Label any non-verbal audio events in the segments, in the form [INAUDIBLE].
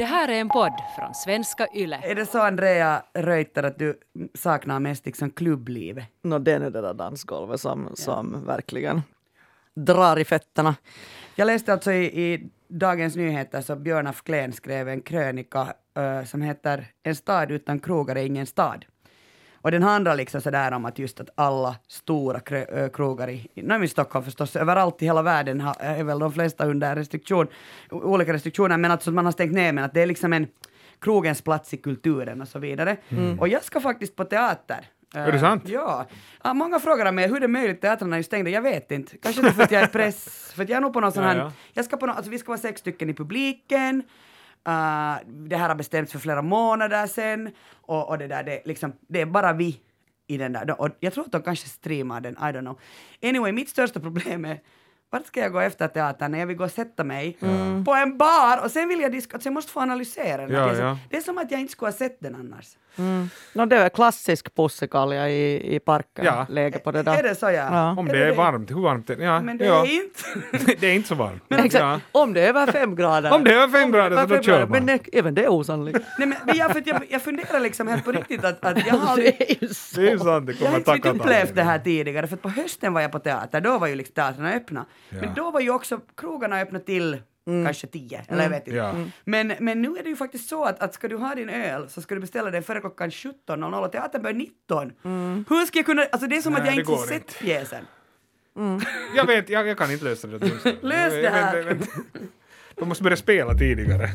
Det här är en podd från svenska YLE. Är det så Andrea Reuter att du saknar mest liksom klubblivet? No, den är det där dansgolvet som, som verkligen drar i fötterna. Jag läste alltså i, i Dagens Nyheter så Björn af Kleen skrev en krönika uh, som heter En stad utan krogar är ingen stad. Och den handlar liksom sådär om att just att alla stora krogar i, i Stockholm förstås, överallt i hela världen har, är väl de flesta under restriktion, olika restriktioner, men att man har stängt ner, men att det är liksom en krogens plats i kulturen och så vidare. Mm. Och jag ska faktiskt på teater. Är det sant? Ja. ja. Många frågar mig hur det är möjligt, teatrarna är ju stängda. Jag vet inte. Kanske det för att jag är press, för att jag är nog på någon sån här, ja, ja. jag ska på någon, alltså vi ska vara sex stycken i publiken, Uh, det här har bestämts för flera månader sedan och, och det där, det, liksom, det är bara vi i den där. Och jag tror att de kanske streamar den, I don't know. Anyway, mitt största problem är vart ska jag gå efter teatern när jag vill gå och sätta mig mm. på en bar och sen vill jag alltså jag måste få analysera den. Ja, ja. Det är som att jag inte skulle ha sett den annars. Mm. No, det är klassisk pussekalja i, i parken, ja. läge på det där. Är det så ja? ja. Om det är, det varmt, hur varmt är det? Ja. Men det är inte. [LAUGHS] det är inte så varmt. Men, exakt, Om det är över fem grader. Om det är över fem grader så då kör man. Men det, även det är osannolikt. [LAUGHS] Nej men jag, för jag, jag funderar liksom helt på riktigt att, att jag [LAUGHS] har det är ju så. Det är sant, det kommer Jag har inte upplevt det här tidigare för på hösten var jag på teater, då var ju liksom teatrarna öppna. Men då var ju också krogarna öppna till Mm. kanske tio, eller jag vet inte. Ja. Mm. Men, men nu är det ju faktiskt så att, att ska du ha din öl så ska du beställa den före klockan 17.00 och teatern börjar 19. Mm. Hur ska jag kunna, alltså det är som Nej, att jag inte har sett pjäsen. Mm. [LAUGHS] Jag vet, jag, jag kan inte lösa det. [LAUGHS] Lös det här! De måste börja spela tidigare.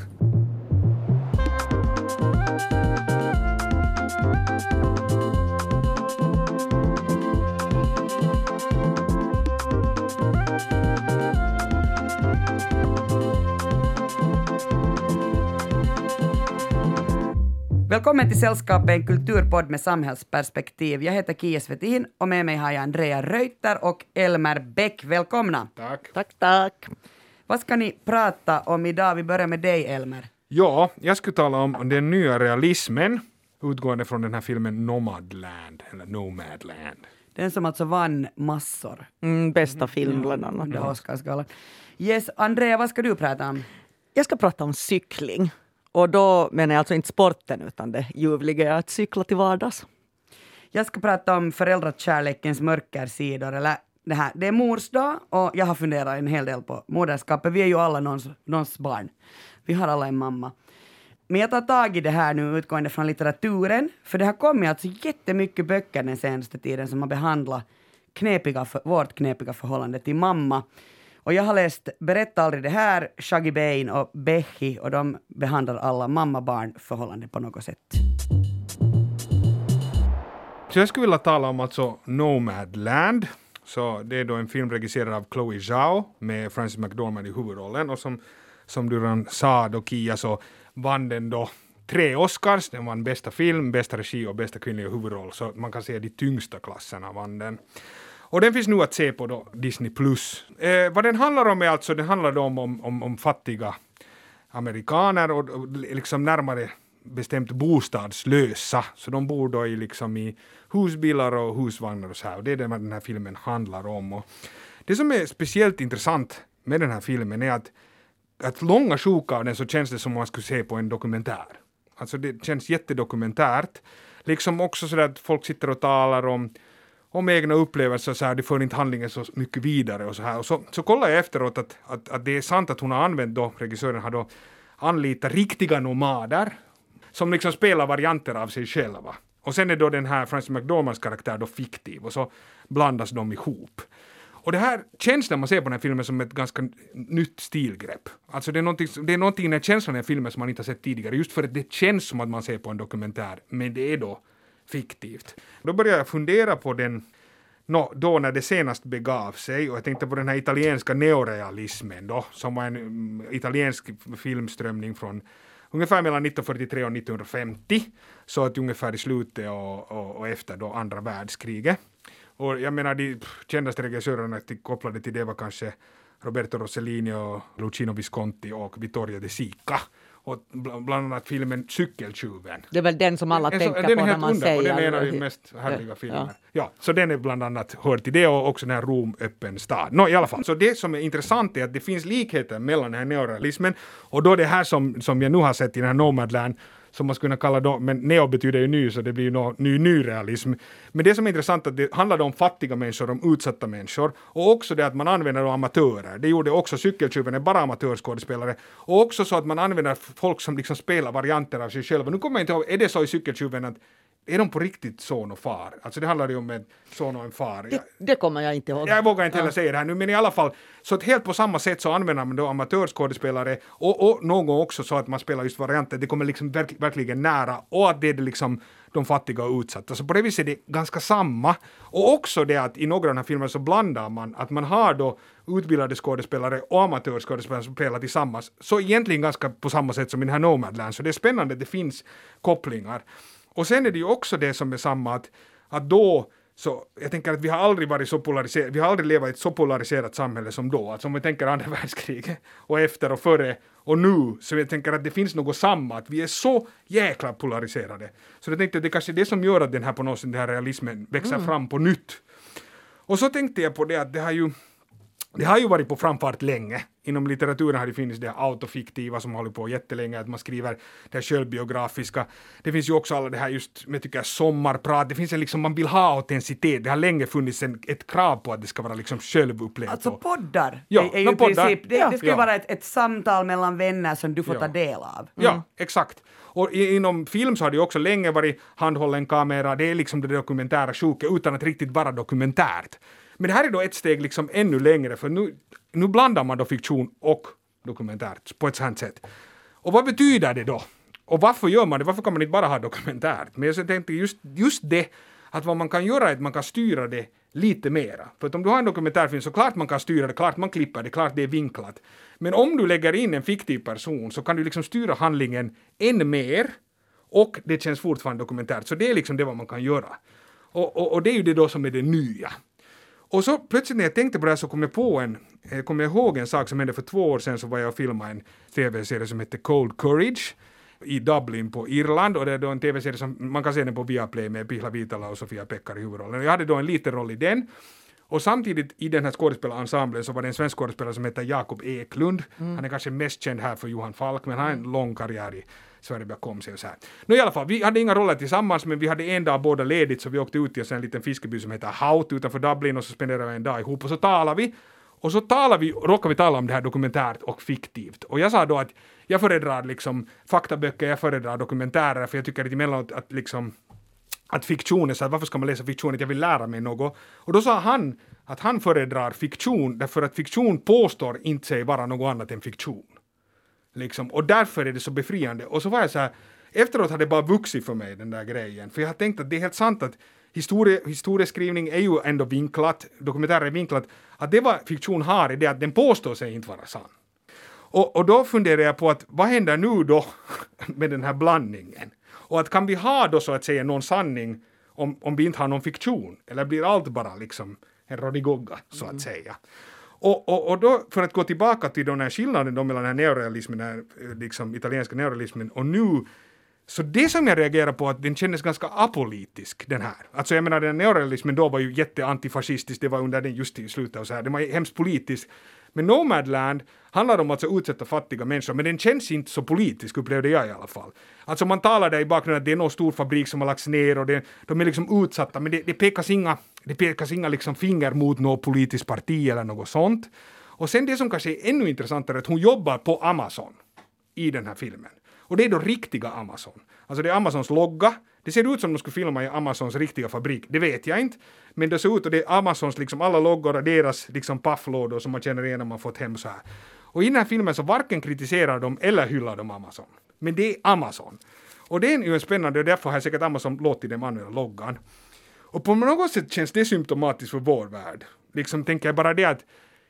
Välkommen till Sällskapet, en kulturpodd med samhällsperspektiv. Jag heter Kia Svetin och med mig har jag Andrea Reuter och Elmer Bäck. Välkomna! Tack. Tack, tack. Vad ska ni prata om idag? Vi börjar med dig, Elmer. Ja, jag skulle tala om den nya realismen utgående från den här filmen Nomadland, eller Nomadland. Den som alltså vann massor. Mm, bästa film bland annat. Oscarsgalan. Yes, Andrea, vad ska du prata om? Jag ska prata om cykling. Och då menar jag alltså inte sporten utan det ljuvliga att cykla till vardags. Jag ska prata om föräldrakärlekens mörkersidor, eller det här. Det är mors dag och jag har funderat en hel del på moderskapet. Vi är ju alla någons, någons barn. Vi har alla en mamma. Men jag tar tag i det här nu utgående från litteraturen, för det har kommit alltså jättemycket böcker den senaste tiden som har behandlat knepiga, vårt knepiga förhållande till mamma. Och jag har läst Berätta aldrig det här, Shaggy Bain och Behi och de behandlar alla mamma-barn-förhållanden på något sätt. Så jag skulle vilja tala om alltså Nomadland. Så det är då en film regisserad av Chloe Zhao med Francis McDormand i huvudrollen och som, som du redan sa då Kia så vann den då tre Oscars. Den vann bästa film, bästa regi och bästa kvinnliga huvudroll. Så man kan säga de tyngsta klasserna vann den. Och den finns nu att se på då Disney+. Plus. Eh, vad den handlar om är alltså, den handlar då om, om, om fattiga amerikaner och, och liksom närmare bestämt bostadslösa. Så de bor då i, liksom i husbilar och husvagnar och så här. Och det är det den här filmen handlar om. Och det som är speciellt intressant med den här filmen är att, att långa sjok av den så känns det som om man skulle se på en dokumentär. Alltså det känns jättedokumentärt. Liksom också så att folk sitter och talar om om egna upplevelser så här, de för inte handlingen så mycket vidare och så här. Och så, så kollar jag efteråt att, att, att det är sant att hon har använt då, regissören har då anlitat riktiga nomader som liksom spelar varianter av sig själva. Och sen är då den här Francis McDormands karaktär då fiktiv och så blandas de ihop. Och det här känns när man ser på den här filmen som ett ganska nytt stilgrepp. Alltså det är någonting, det är någonting i den känslan i filmen som man inte har sett tidigare, just för att det känns som att man ser på en dokumentär, men det är då fiktivt. Då började jag fundera på den No, då när det senast begav sig och jag tänkte på den här italienska neorealismen då som var en mm, italiensk filmströmning från ungefär mellan 1943 och 1950 så att ungefär i slutet och, och, och efter då andra världskriget. Och jag menar de kändaste regissörerna kopplade till det var kanske Roberto Rossellini och Lucino Visconti och Vittorio De Sica och bl- bland annat filmen Cykeltjuven. Det är väl den som alla En tänker den på när man säger... den är en av de mest härliga Ja. filmerna. Ja. så den är bland annat hör till det och också den här Rom öppen stad. Nå, i alla fall. Så det som är intressant är att det finns likheter mellan den här neorealismen och då det här som, som jag nu har sett i den här Nomadland som man skulle kunna kalla dem, men neo betyder ju ny så det blir ju nå- ny nyrealism. Men det som är intressant är att det handlar om fattiga människor, om utsatta människor och också det att man använder amatörer. Det gjorde också Cykeltjuven, är bara amatörskådespelare. Och också så att man använder folk som liksom spelar varianter av sig själva. Nu kommer jag inte ihåg, är det så i Cykeltjuven att är de på riktigt son och far? Alltså det handlar ju om en son och en far. Det, det kommer jag inte ihåg. Jag vågar inte heller säga det här nu, men i alla fall, så att helt på samma sätt så använder man då amatörskådespelare och, och någon gång också så att man spelar just varianter, det kommer liksom verk, verkligen nära och att det är liksom de fattiga och utsatta. Så på det viset är det ganska samma. Och också det att i några av de här filmerna så blandar man att man har då utbildade skådespelare och amatörskådespelare som spelar tillsammans. Så egentligen ganska på samma sätt som i den här Nomadland. Så det är spännande att det finns kopplingar. Och sen är det ju också det som är samma att, att då så jag tänker att vi har aldrig varit så polariserade, vi har aldrig levat i ett så polariserat samhälle som då. Alltså om vi tänker andra [LAUGHS] världskriget och efter och före och nu, så jag tänker att det finns något samma, att vi är så jäkla polariserade. Så jag tänkte att det kanske är det som gör att den här på något sätt, den här realismen växer fram på nytt. Och så tänkte jag på det att det har ju det har ju varit på framfart länge. Inom litteraturen har det funnits det autofiktiva som håller på jättelänge, att man skriver det här självbiografiska. Det finns ju också alla det här just, jag tycker sommarprat, det finns en liksom, man vill ha autenticitet. Det har länge funnits en, ett krav på att det ska vara liksom självupplevt. Alltså poddar Ja, är, är ju no, poddar. princip, det, Ja. det ska ju Ja. vara ett, ett samtal mellan vänner som du får Ja. ta del av. Ja, exakt. Och inom film så har det ju också länge varit handhållen kamera, det är liksom det dokumentära sjuka utan att riktigt vara dokumentärt. Men det här är då ett steg liksom ännu längre för nu, nu blandar man då fiktion och dokumentärt på ett sånt sätt. Och vad betyder det då? Och varför gör man det? Varför kan man inte bara ha dokumentärt? Men jag tänkte just, just det att vad man kan göra är att man kan styra det lite mera. För att om du har en dokumentärfilm så klart man kan styra det, klart man klipper det, klart det är vinklat. Men om du lägger in en fiktiv person så kan du liksom styra handlingen än mer och det känns fortfarande dokumentärt. Så det är liksom det vad man kan göra. Och, och, och det är ju det då som är det nya. Och så plötsligt när jag tänkte på det här så kom jag på en, eh, kom jag ihåg en sak som hände för två år sedan så var jag och filmade en tv-serie som hette Cold Courage i Dublin på Irland och det är då en tv-serie som man kan se den på Viaplay med Pihla Vitala och Sofia Pekkar i huvudrollen. Jag hade då en liten roll i den. Och samtidigt i den här skådespelarensemblen så var det en svensk skådespelare som heter Jakob Eklund. Han är kanske mest känd här för Johan Falk men han har en lång karriär i Sverige bakom sig och så här. Nå i alla fall, vi hade inga roller tillsammans men vi hade en dag båda ledigt så vi åkte ut till en liten fiskeby som heter Haut utanför Dublin och så spenderade vi en dag ihop och så talade vi och så talade vi, råkade vi tala om det här dokumentärt och fiktivt. Och jag sa då att jag föredrar liksom faktaböcker, jag föredrar dokumentärer för jag tycker att emellanåt att liksom att fiktion är så här, varför ska man läsa fiktion? Att jag vill lära mig något. Och då sa han att han föredrar fiktion därför att fiktion påstår inte sig vara något annat än fiktion. Liksom. Och därför är det så befriande. Och så var jag så här, efteråt har det bara vuxit för mig den där grejen. För jag har tänkt att det är helt sant att historie, historieskrivning är ju ändå vinklat, dokumentärer är vinklat, att det vad fiktion har är det att den påstår sig inte vara sann. Och, och då funderar jag på att vad händer nu då [LAUGHS] med den här blandningen? Och att kan vi ha då så att säga någon sanning om, om vi inte har någon fiktion? Eller blir allt bara liksom en rodigogga så att säga? Och, och, och då, för att gå tillbaka till den här skillnaden då mellan den här neorealismen, den här, eh, liksom italienska neorealismen och nu så det som jag reagerar på att den kändes ganska apolitisk den här. Alltså jag menar den neorealismen då var ju jätteantifascistisk, det var under den just i slutet och så här, den var hemskt politisk. Men Nomadland handlar om att alltså utsätta fattiga människor, men den känns inte så politisk upplevde jag i alla fall. Alltså man talar där i bakgrunden att det är någon stor fabrik som har lagts ner och det, de är liksom utsatta, men det, det pekas inga, det pekas inga liksom finger mot något politiskt parti eller något sånt. Och sen det som kanske är ännu intressantare att hon jobbar på Amazon i den här filmen. Och det är då riktiga Amazon. Alltså det är Amazons logga. Det ser ut som de skulle filma i Amazons riktiga fabrik. Det vet jag inte. Men det ser ut och det är Amazons liksom alla loggor och deras liksom pafflådor som man känner igen när man fått hem så här. Och i den här filmen så varken kritiserar de eller hyllar de Amazon. Men det är Amazon. Och det är ju en spännande och därför har säkert Amazon låtit dem använda loggan. Och på något sätt känns det symptomatiskt för vår värld. Liksom tänker jag bara det att,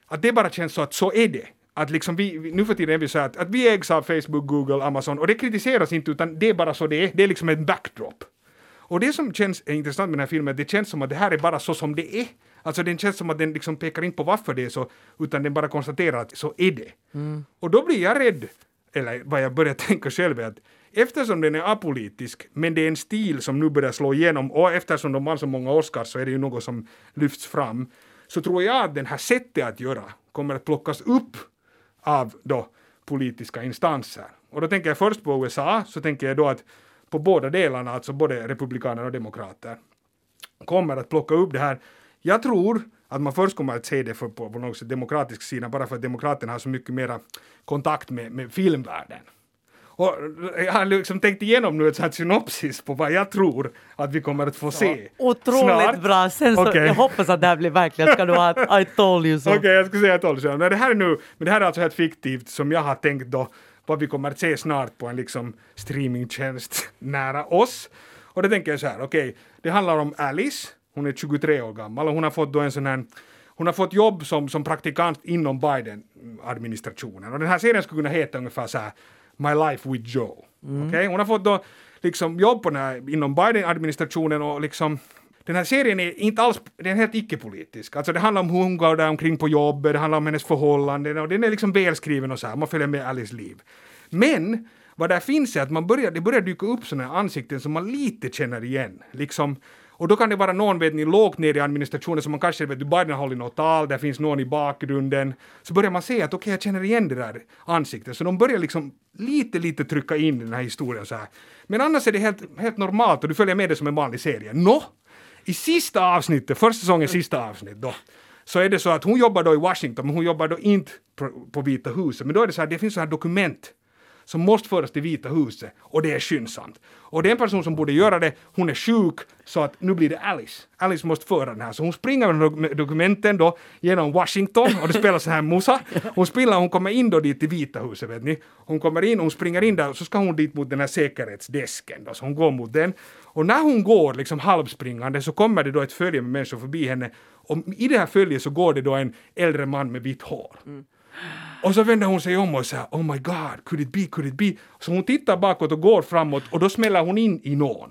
att det bara känns så att så är det. Att liksom vi, nu för tiden är vi så här att, att vi ägs av Facebook, Google, Amazon och det kritiseras inte utan det är bara så det är. Det är liksom en backdrop. Och det som känns är intressant med den här filmen, att det känns som att det här är bara så som det är. Alltså den känns som att den liksom pekar in på varför det är så, utan den bara konstaterar att så är det. Och då blir jag rädd eller vad jag börjar [LAUGHS] tänka själv är att eftersom den är apolitisk, men det är en stil som nu börjar slå igenom och eftersom de har så många Oscars så är det ju något som lyfts fram, så tror jag att den här sättet att göra kommer att plockas upp av då politiska instanser. Och då tänker jag först på USA, så tänker jag då att på båda delarna, alltså både republikaner och demokrater, kommer att plocka upp det här. Jag tror att man först kommer att se det för, på, på något sätt demokratisk sida bara för att demokraterna har så mycket mera kontakt med, med filmvärlden. Och jag har liksom tänkt igenom nu ett sånt synopsis på vad jag tror att vi kommer att få se. Otroligt snart. bra. Sen så, Okej. Jag hoppas att det här blir verkligen. Ska du ha I told you so. Okej, jag ska säga tolv sedan. Men det här är nu, men det här är alltså helt fiktivt som jag har tänkt då vad vi kommer att se snart på en liksom streamingtjänst nära oss. Och då tänker jag så här, okej, det handlar om Alice, hon är 23 år gammal och hon har fått då en sån här hon har fått jobb som, som praktikant inom Biden-administrationen. Och den här serien skulle kunna heta ungefär så här My Life with Joe. Okej? Hon har fått då liksom jobb på den här, inom Biden-administrationen och liksom den här serien är inte alls, den är helt icke-politisk. Alltså det handlar om hur hon går där omkring på jobbet, det handlar om hennes förhållanden och den är liksom välskriven och så här, man följer med Alice liv. Men vad där finns är att man börjar, det börjar dyka upp sådana här ansikten som man lite känner igen. Liksom, och då kan det vara någon vet ni, lågt ner i administrationen som man kanske vet du, Biden har hållit något tal, där finns någon i bakgrunden. Så börjar man se att okej, jag känner igen det där ansiktet. Så de börjar liksom lite, lite trycka in den här historien så här. Men annars är det helt, helt normalt och du följer med det som en vanlig serie. Nå, i sista avsnittet, första säsongens sista avsnitt då, så är det så att hon jobbar då i Washington, men hon jobbar då inte på, på Vita huset. Men då är det så här, det finns så här dokument som måste föras till Vita huset och det är skyndsamt. Och det är en person som borde göra det, hon är sjuk, så att nu blir det Alice. Alice måste föra den här, så hon springer med dokumenten då genom Washington och det spelar så här musa. Hon spelar, hon kommer in då dit till Vita huset vet ni. Hon kommer in, hon springer in där och så ska hon dit mot den här säkerhetsdesken då, så hon går mot den. Och när hon går liksom halvspringande så kommer det då ett följe med människor förbi henne och i det här följet så går det då en äldre man med vitt hår. Mm. Och så vänder hon sig om och säger oh my god, could it be, could it be? Så hon tittar bakåt och går framåt och då smäller hon in i någon.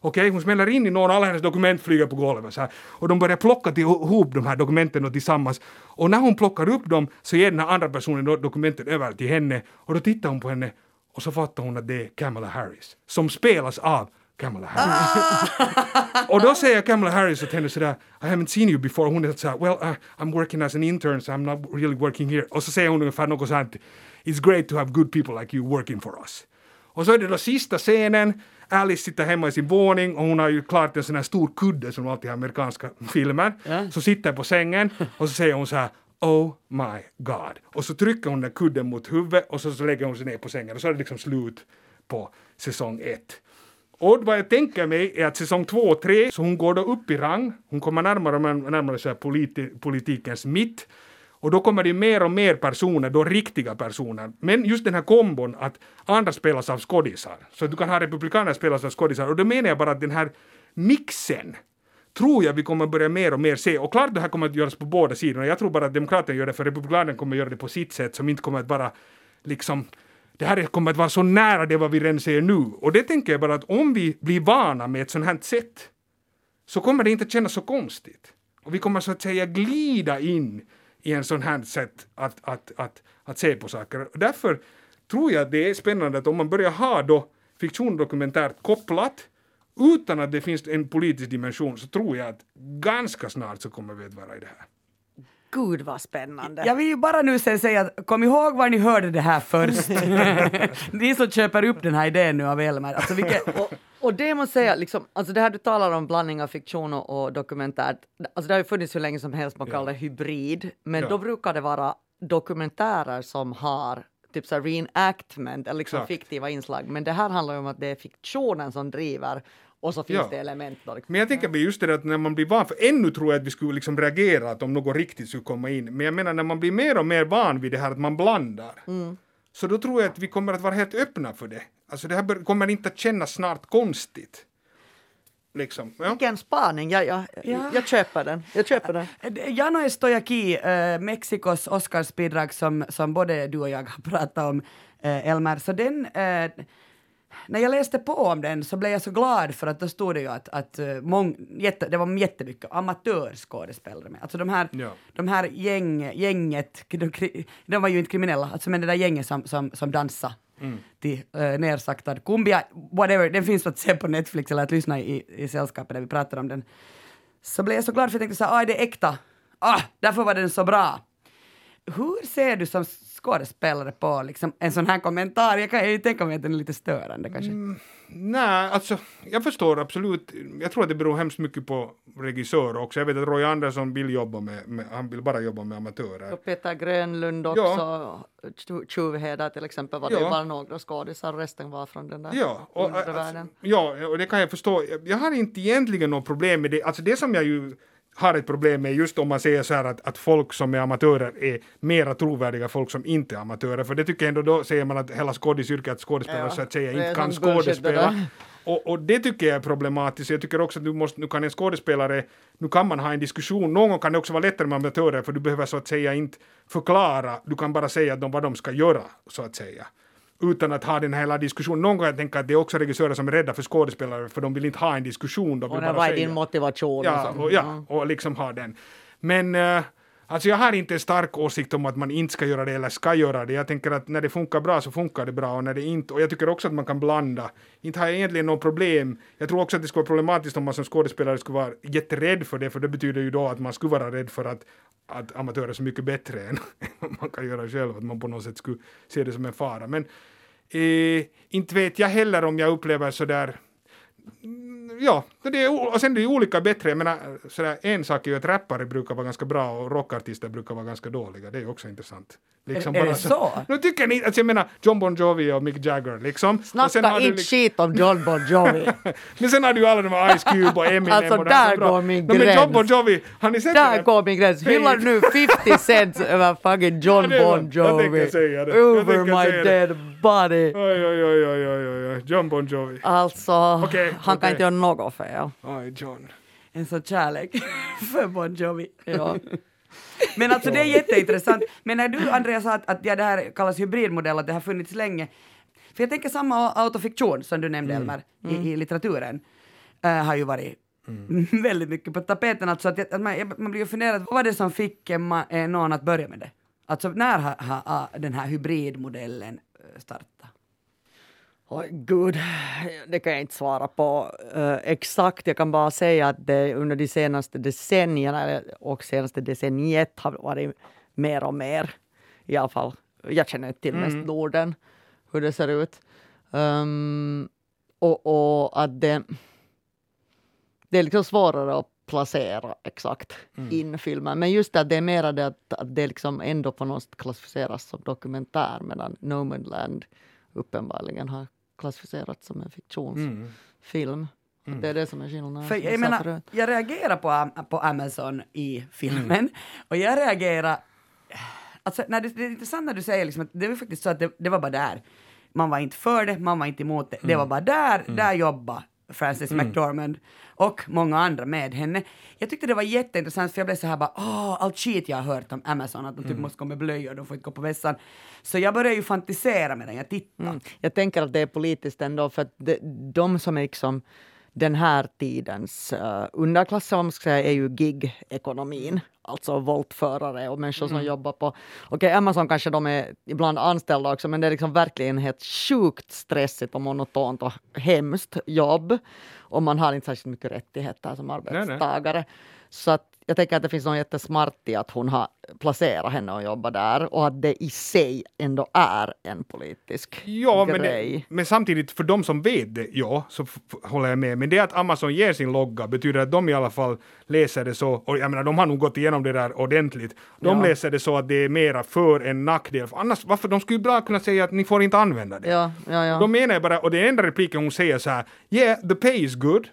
Okej, hon smäller in i någon, alla hennes dokument flyger på golvet så här. Och de börjar plocka ihop de här dokumenten och tillsammans. Och när hon plockar upp dem så ger den här andra personen dokumenten över till henne och då tittar hon på henne och så fattar hon att det är Kamala Harris som spelas av Kamala Harris. Och då säger Kamala Harris åt henne sådär, I haven't seen you before. Hon är såhär, well, uh, I'm working as an intern so I'm not really working here. Och så säger hon ungefär något sånt, it's great to have good people like you working for us. Och så är det då sista scenen, Alice sitter hemma i sin våning och hon har ju klart en sån här stor kudde som alltid har amerikanska filmer. Så sitter på sängen och så säger hon så här Oh my God. Och så trycker hon den kudden mot huvudet och så, så lägger hon sig ner på sängen och så är det liksom slut på säsong ett. Och vad jag tänker mig är att säsong två och tre, så hon går då upp i rang, hon kommer närmare och närmare så här politi politikens mitt. Och då kommer det mer och mer personer, då riktiga personer. Men just den här kombon att andra spelas av skådisar. Så du kan ha republikaner spelas av skådisar. Och då menar jag bara att den här mixen tror jag vi kommer börja mer och mer se. Och klart det här kommer att göras på båda sidorna. Jag tror bara att demokraterna gör det för republikanerna kommer att göra det på sitt sätt som inte kommer att vara liksom det här kommer att vara så nära det vad vi redan ser nu. Och det tänker jag bara att om vi blir vana med ett sånt här sätt så kommer det inte att kännas så konstigt. Och vi kommer så att säga glida in i en sån här sätt att, att, att, att se på saker. Därför tror jag att det är spännande att om man börjar ha då fiktion dokumentärt kopplat utan att det finns en politisk dimension så tror jag att ganska snart så kommer vi att vara i det här. Gud vad spännande. Jag vill ju bara nu sen säga att kom ihåg var ni hörde det här först. [LAUGHS] ni som köper upp den här idén nu av Elmer. Alltså vilket, [LAUGHS] och, och det måste säga, liksom, alltså det här du talar om blandning av fiktion och, och dokumentärt, alltså det har ju funnits hur länge som helst, man kallar det hybrid, men Ja. då brukar det vara dokumentärer som har typ så reenactment eller liksom Exakt. fiktiva inslag, men det här handlar ju om att det är fiktionen som driver och så finns Ja. det element då. Liksom. Men jag tänker just det där att när man blir van, för ännu tror jag att vi skulle liksom reagera att om något riktigt skulle komma in, men jag menar när man blir mer och mer van vid det här att man blandar, så då tror jag att vi kommer att vara helt öppna för det. Alltså det här bör- kommer inte att kännas snart konstigt. Liksom. Ja. Vilken spaning, jag, jag, Ja. jag köper den. Jag köper den. Jano Estojaki, äh, Mexikos Oscarsbidrag som, som både du och jag har pratat om, äh, Elmer, så den, äh, när jag läste på om den så blev jag så glad för att då stod det ju att, att uh, mång, jätte, det var jättemycket amatörskådespelare med. Alltså de här, Ja. de här gäng, gänget, de, de var ju inte kriminella, alltså men det där gänget som, som, som dansade till uh, nersaktad kumbia, whatever, den finns att se på Netflix eller att lyssna i, i sällskapet när vi pratar om den. Så blev jag så glad för jag tänkte så här, ah, det är äkta. Ah, därför var den så bra. Hur ser du som skådespelare på liksom, en sån här kommentar? Jag kan ju tänka mig att den är lite störande kanske. Nej, alltså jag förstår absolut. Jag tror att det beror hemskt mycket på regissör också. Jag vet att Roy Andersson vill jobba med, med han vill bara jobba med amatörer. Och Peter Grönlund också, Tju- Tjuvheder till exempel var det Ja. bara några skådisar, resten var från den där Ja, och, alltså, ja, och det kan jag förstå. Jag, jag har inte egentligen något problem med det. Alltså det som jag ju har ett problem med just om man säger så här att, att folk som är amatörer är mera trovärdiga folk som inte är amatörer. För det tycker jag ändå då säger man att hela skådisyrket att skådespelare Ja, så att säga inte kan skådespela. Och, och det tycker jag är problematiskt. Jag tycker också att du, måste, nu kan en skådespelare, nu kan man ha en diskussion, någon gång kan det också vara lättare med amatörer för du behöver så att säga inte förklara, du kan bara säga de, vad de ska göra så att säga. Utan att ha den här hela diskussionen. Någon gång jag tänker att det är också regissörer som är rädda för skådespelare för de vill inte ha en diskussion. De vill Och bara vad är din motivation? Ja, och så. och, ja, och liksom ha den. Men eh, alltså jag har inte en stark åsikt om att man inte ska göra det eller ska göra det. Jag tänker att när det funkar bra så funkar det bra och när det inte, och jag tycker också att man kan blanda. Inte har jag egentligen något problem. Jag tror också att det skulle vara problematiskt om man som skådespelare skulle vara jätterädd för det, för det betyder ju då att man skulle vara rädd för att, att amatörer är så mycket bättre [LAUGHS] än vad man kan göra själv, att man på något sätt skulle se det som en fara. Men eh, inte vet jag heller om jag upplever sådär ja, det är, och sen det är ju olika bättre. Jag menar, sådär, en sak är ju att rappare brukar vara ganska bra och rockartister brukar vara ganska dåliga. Det är ju också intressant. Liksom Är- är det så? Nu tycker ni, alltså jag menar John Bon Jovi och Mick Jagger liksom. Snacka inte liksom- skit om John Bon Jovi. [LAUGHS] Men sen har du ju alla de här Ice Cube och [LAUGHS] Eminem Alltså, och där är bra. går min No, men John gräns. Bon Jovi, har ni sett Där den? går min gräns. Hyllar nu 50 cents över fucking John Bon Jovi? Over my dead body. Oj, oj, oj, oj, oj, oj, John Bon Jovi. Alltså, Okej, han kan okej. inte göra något fel. Oj, John. En sån kärlek [LAUGHS] för Bon Jovi. Ja. [LAUGHS] Men alltså det är jätteintressant. Men när du Andreas sa att, att ja, det här kallas hybridmodell, att det har funnits länge. För jag tänker samma autofiktion som du nämnde Elmer i, i litteraturen eh, har ju varit [LAUGHS] väldigt mycket på tapeten. Alltså att, att man, man blir ju funderad, vad var det som fick en, ma- eh, någon att börja med det? Alltså när har, har, har den här hybridmodellen eh, startat? Oj, gud, det kan jag inte svara på eh, exakt. Jag kan bara säga att det under de senaste decennierna och senaste decenniet har varit mer och mer. I alla fall, jag känner inte till mest Norden, hur det ser ut. Ehm, och, och att det, det är liksom svårare att placera exakt in filmen. Men just att det är mera det att, att det liksom ändå på något sätt klassificeras som dokumentär medan No Man Land uppenbarligen har klassificerats som en fiktionsfilm. Att Det är det som är skillnaden. För jag menar, jag reagerar på, på Amazon i filmen och jag reagerar... Alltså, när det, det är intressant när du säger liksom att det var faktiskt så att det, det var bara där. Man var inte för det, man var inte emot det. Det var bara där, där jobbade Frances McDormand och många andra med henne. Jag tyckte det var jätteintressant för jag blev så här bara åh, allt skit jag har hört om Amazon, att de typ måste gå med blöjor, de får inte gå på vässan. Så jag började ju fantisera medan jag tittade. Mm. Jag tänker att det är politiskt ändå för att de, de som är liksom den här tidens uh, underklass, man ska säga, är ju gig-ekonomin. Alltså voltförare och människor som jobbar på... Okej, Amazon kanske de är ibland anställda också, men det är liksom verkligen helt sjukt stressigt och monotont och hemskt jobb. Och man har inte särskilt mycket rättigheter som nej. arbetstagare. Så att jag tänker att det finns något jättesmart i att hon har placerat henne och jobba där och att det i sig ändå är en politisk Ja, men, grej. det, men samtidigt för de som vet det, ja, så håller jag med. Men det att Amazon ger sin logga betyder att de i alla fall läser det så, och jag menar de har nog gått igenom det där ordentligt. De Ja. läser det så att det är mera för än nackdel. För annars, varför, de skulle ju bra kunna säga att ni får inte använda det. Ja, ja, ja. De menar bara, och den enda repliken hon säger så här, yeah, the pay is good.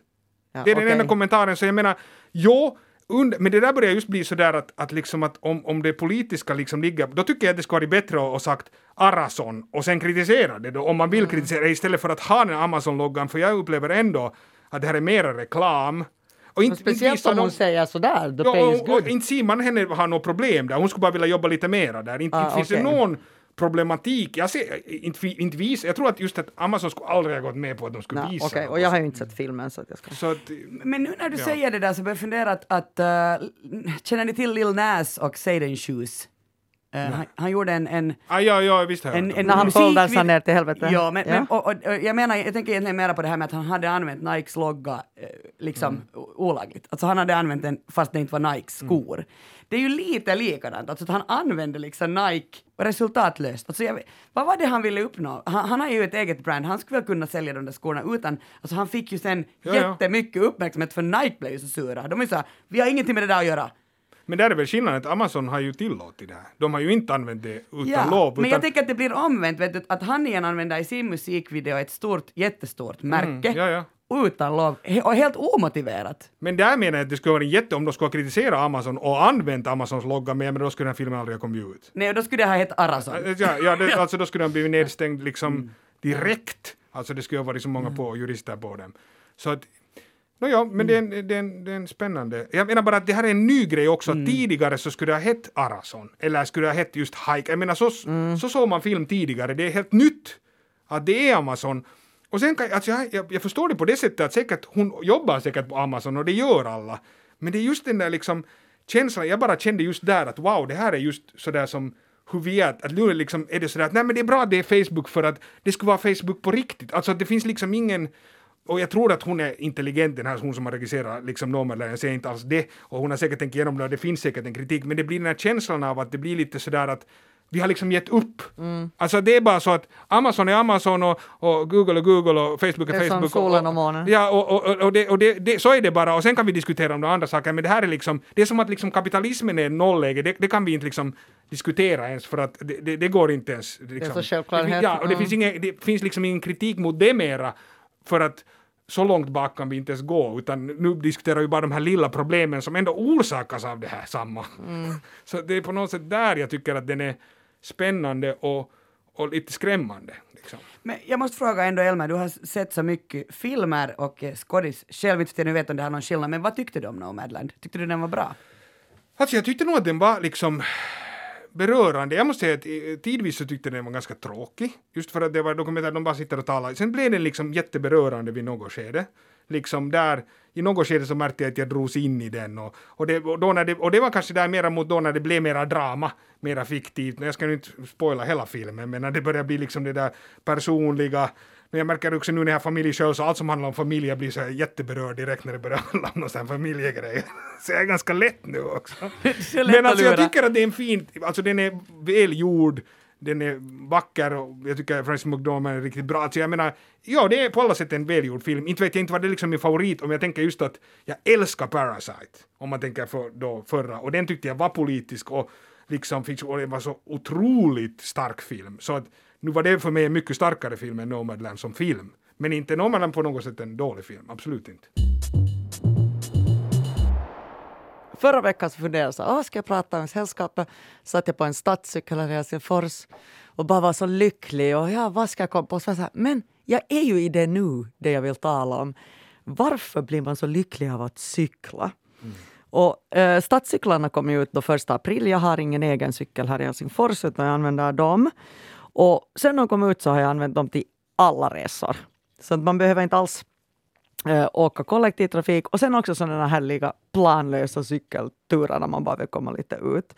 ja Det är den enda kommentaren, så jag menar, jo, und, men det där börjar just bli sådär att, att, liksom att om, om det politiska liksom ligger, då tycker jag att det skulle vara bättre att ha sagt Arason och sen kritisera det då, om man vill Mm. kritisera istället för att ha den Amazon-loggan, för jag upplever ändå att det här är mera reklam. Och inte, inte Speciellt visar om hon säger sådär, the Ja, pay is och, good. och inte ser man henne ha något problem där, hon skulle bara vilja jobba lite mera där. Inte, Ah, inte finns okej. det någon problematik. Jag, ser, inte, inte vis, jag tror att just att Amazon skulle aldrig ha gått med på att de skulle Nej, visa okej, något. och jag har ju inte sett filmen så att jag ska... Så att, Men nu när du Ja. säger det där så börjar jag fundera att, att uh, känner ni till Lil Nas och Saden Shoes? Uh, han, han gjorde en, en ah, ja, ja, visst har jag en, hört en När han foldar sig ner till helvete. Ja, men, Ja. men och, och, och jag menar, jag tänker egentligen mera på det här med att han hade använt Nikes logga eh, liksom Mm. olagligt. Alltså han hade använt den fast det inte var Nikes skor. Det är ju lite likadant, alltså att han använde liksom Nike resultatlöst. Alltså jag, vad var det han ville uppnå? Han, han har ju ett eget brand, han skulle väl kunna sälja de där skorna utan, alltså han fick ju sen ja. jättemycket uppmärksamhet för Nike blev ju så sura. De är så här, vi har ingenting med det där att göra. Men där är väl skillnaden att Amazon har ju tillåtit det här. De har ju inte använt det utan Ja, lov. Utan, men jag tänker att det blir omvänt, vet du, att han igen använder i sin musikvideo ett stort, jättestort märke Mm, ja, ja. Utan lov och helt omotiverat. Men där menar jag att det skulle vara jätte om de skulle kritisera Amazon och använt Amazons logga med, men då skulle den här filmen aldrig ha kommit ut. Nej, då skulle det ha hett Arason. Ja, ja det, [LAUGHS] alltså då skulle den blivit nedstängd liksom Mm. direkt. Alltså det skulle ha varit så många på jurister på dem. Så att No, ja, men det, är en, det, är en, det är en spännande... Jag menar bara att det här är en ny grej också. Mm. Tidigare så skulle det ha hett Arason. Eller skulle det ha hett just Hike. Jag menar så, Mm. så såg man film tidigare. Det är helt nytt att det är Amazon. Och sen kan alltså jag, jag, jag förstår det på det sättet att säkert hon jobbar säkert på Amazon och det gör alla. Men det är just den där liksom känslan, jag bara kände just där att wow, det här är just sådär som hur vi är, att nu liksom, är det sådär att nej men det är bra att det är Facebook för att det skulle vara Facebook på riktigt. Alltså att det finns liksom ingen och jag tror att hon är intelligent, den här hon som har regisserat liksom Nomadland, jag säger inte alls det, och hon har säkert tänkt igenom det och det finns säkert en kritik, men det blir den här känslan av att det blir lite sådär att vi har liksom gett upp. Mm. Alltså det är bara så att Amazon är Amazon och, och Google är Google och Facebook är, Det är som Facebook. solen och månen. Ja, och, och, och, det, och det, det, så är det bara, och sen kan vi diskutera om de andra saker, men det här är liksom, det är som att liksom kapitalismen är nollläge, det, det kan vi inte liksom diskutera ens för att det, det, det går inte ens. Liksom. så självklarhet. Det fin- Ja, och det, Mm. finns ingen, det finns liksom ingen kritik mot det mera, för att så långt bak kan vi inte ens gå, utan nu diskuterar vi bara de här lilla problemen som ändå orsakas av det här samma. [LAUGHS] Så det är på något sätt där jag tycker att den är spännande och, och lite skrämmande. Liksom. Men jag måste fråga ändå Elmer, du har sett så mycket filmer och eh, skådis. Själv vet jag nu vet om det har någon skillnad, men vad tyckte du om Nomadland? Tyckte du den var bra? Alltså jag tyckte nog att den var liksom berörande. Jag måste säga att eh, tidvis så tyckte den var ganska tråkig. Just för att det var dokumentär, de bara sitter och talar. Sen blev den liksom jätteberörande vid något skede. Liksom där, i något skede så märkte jag att jag drogs in i den. Och, och, det, och, då när det, och det var kanske där mera mot då när det blev mera drama, mera fiktivt. Jag ska nu inte spoila hela filmen, men när det börjar bli liksom det där personliga men jag märker också nu när jag har familj själv, så allt som handlar om familj, jag blir så här jätteberörd direkt när det börjar [LAUGHS] handla om någon familjegrej. [LAUGHS] Så jag är ganska lätt nu också. [LAUGHS] Men alltså jag tycker att det är en fin, alltså den är välgjord, den är vacker och jag tycker att Francis McDormand är riktigt bra. Alltså jag menar, ja det är på alla sätt en välgjord film. Inte vet jag inte vad det är liksom min favorit om jag tänker just att jag älskar Parasite. Om man tänker för då förra. Och den tyckte jag var politisk och liksom fick, och det var så otroligt stark film. Så att nu var det för mig en mycket starkare film än Nomadland som film. Men inte Nomadland på något sätt en dålig film, absolut inte. Förra veckan så funderade jag så här, ska jag prata om sällskapet? Satt jag på en stadscykel här i Helsingfors och bara var så lycklig och ja, vad ska jag komma på? Så jag så här, men jag är ju i det nu, det jag vill tala om. Varför blir man så lycklig av att cykla? Och eh, stadscyklarna kom ut då första april. Jag har ingen egen cykel här i Helsingfors utan jag använder dem. Och sen de kom ut så har jag använt dem till alla resor. Så att man behöver inte alls äh, åka kollektivtrafik och sen också sådana härliga planlösa cykelturer när man bara vill komma lite ut.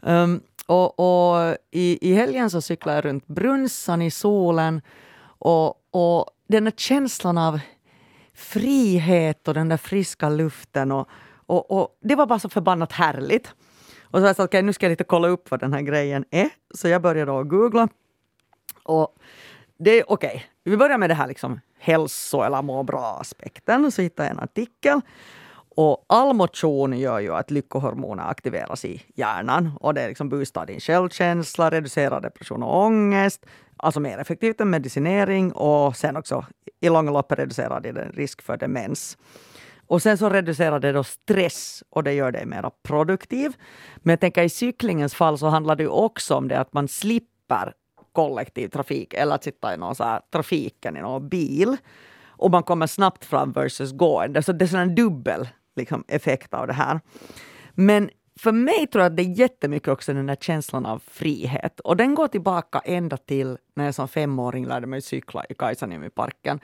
Um, och, och i, i helgen så cyklade jag runt Brunsan i solen och, och den där känslan av frihet och den där friska luften och, och, och det var bara så förbannat härligt. Och så var jag sa okej, nu ska jag lite kolla upp vad den här grejen är. Så jag började då googla och det är okej. Vi börjar med det här liksom hälso eller må bra-aspekten. Så hittade jag en artikel. Och all motion gör ju att lyckohormoner aktiveras i hjärnan. Och det är liksom boostar din självkänsla, reducerar depression och ångest. Alltså mer effektivt än medicinering. Och sen också i långa loppet reducerar det din risk för demens. Och sen så reducerar det då stress och det gör dig mer produktiv. Men jag tänker i cyklingens fall så handlar det ju också om det att man slipper kollektivtrafik eller att sitta i någon så här trafiken i någon bil. Och man kommer snabbt fram versus gående. Så det är en dubbel liksom, effekt av det här. Men för mig tror jag att det är jättemycket också den där känslan av frihet. Och den går tillbaka ända till när jag som femåring lärde mig cykla i Kaisaniemi-parken.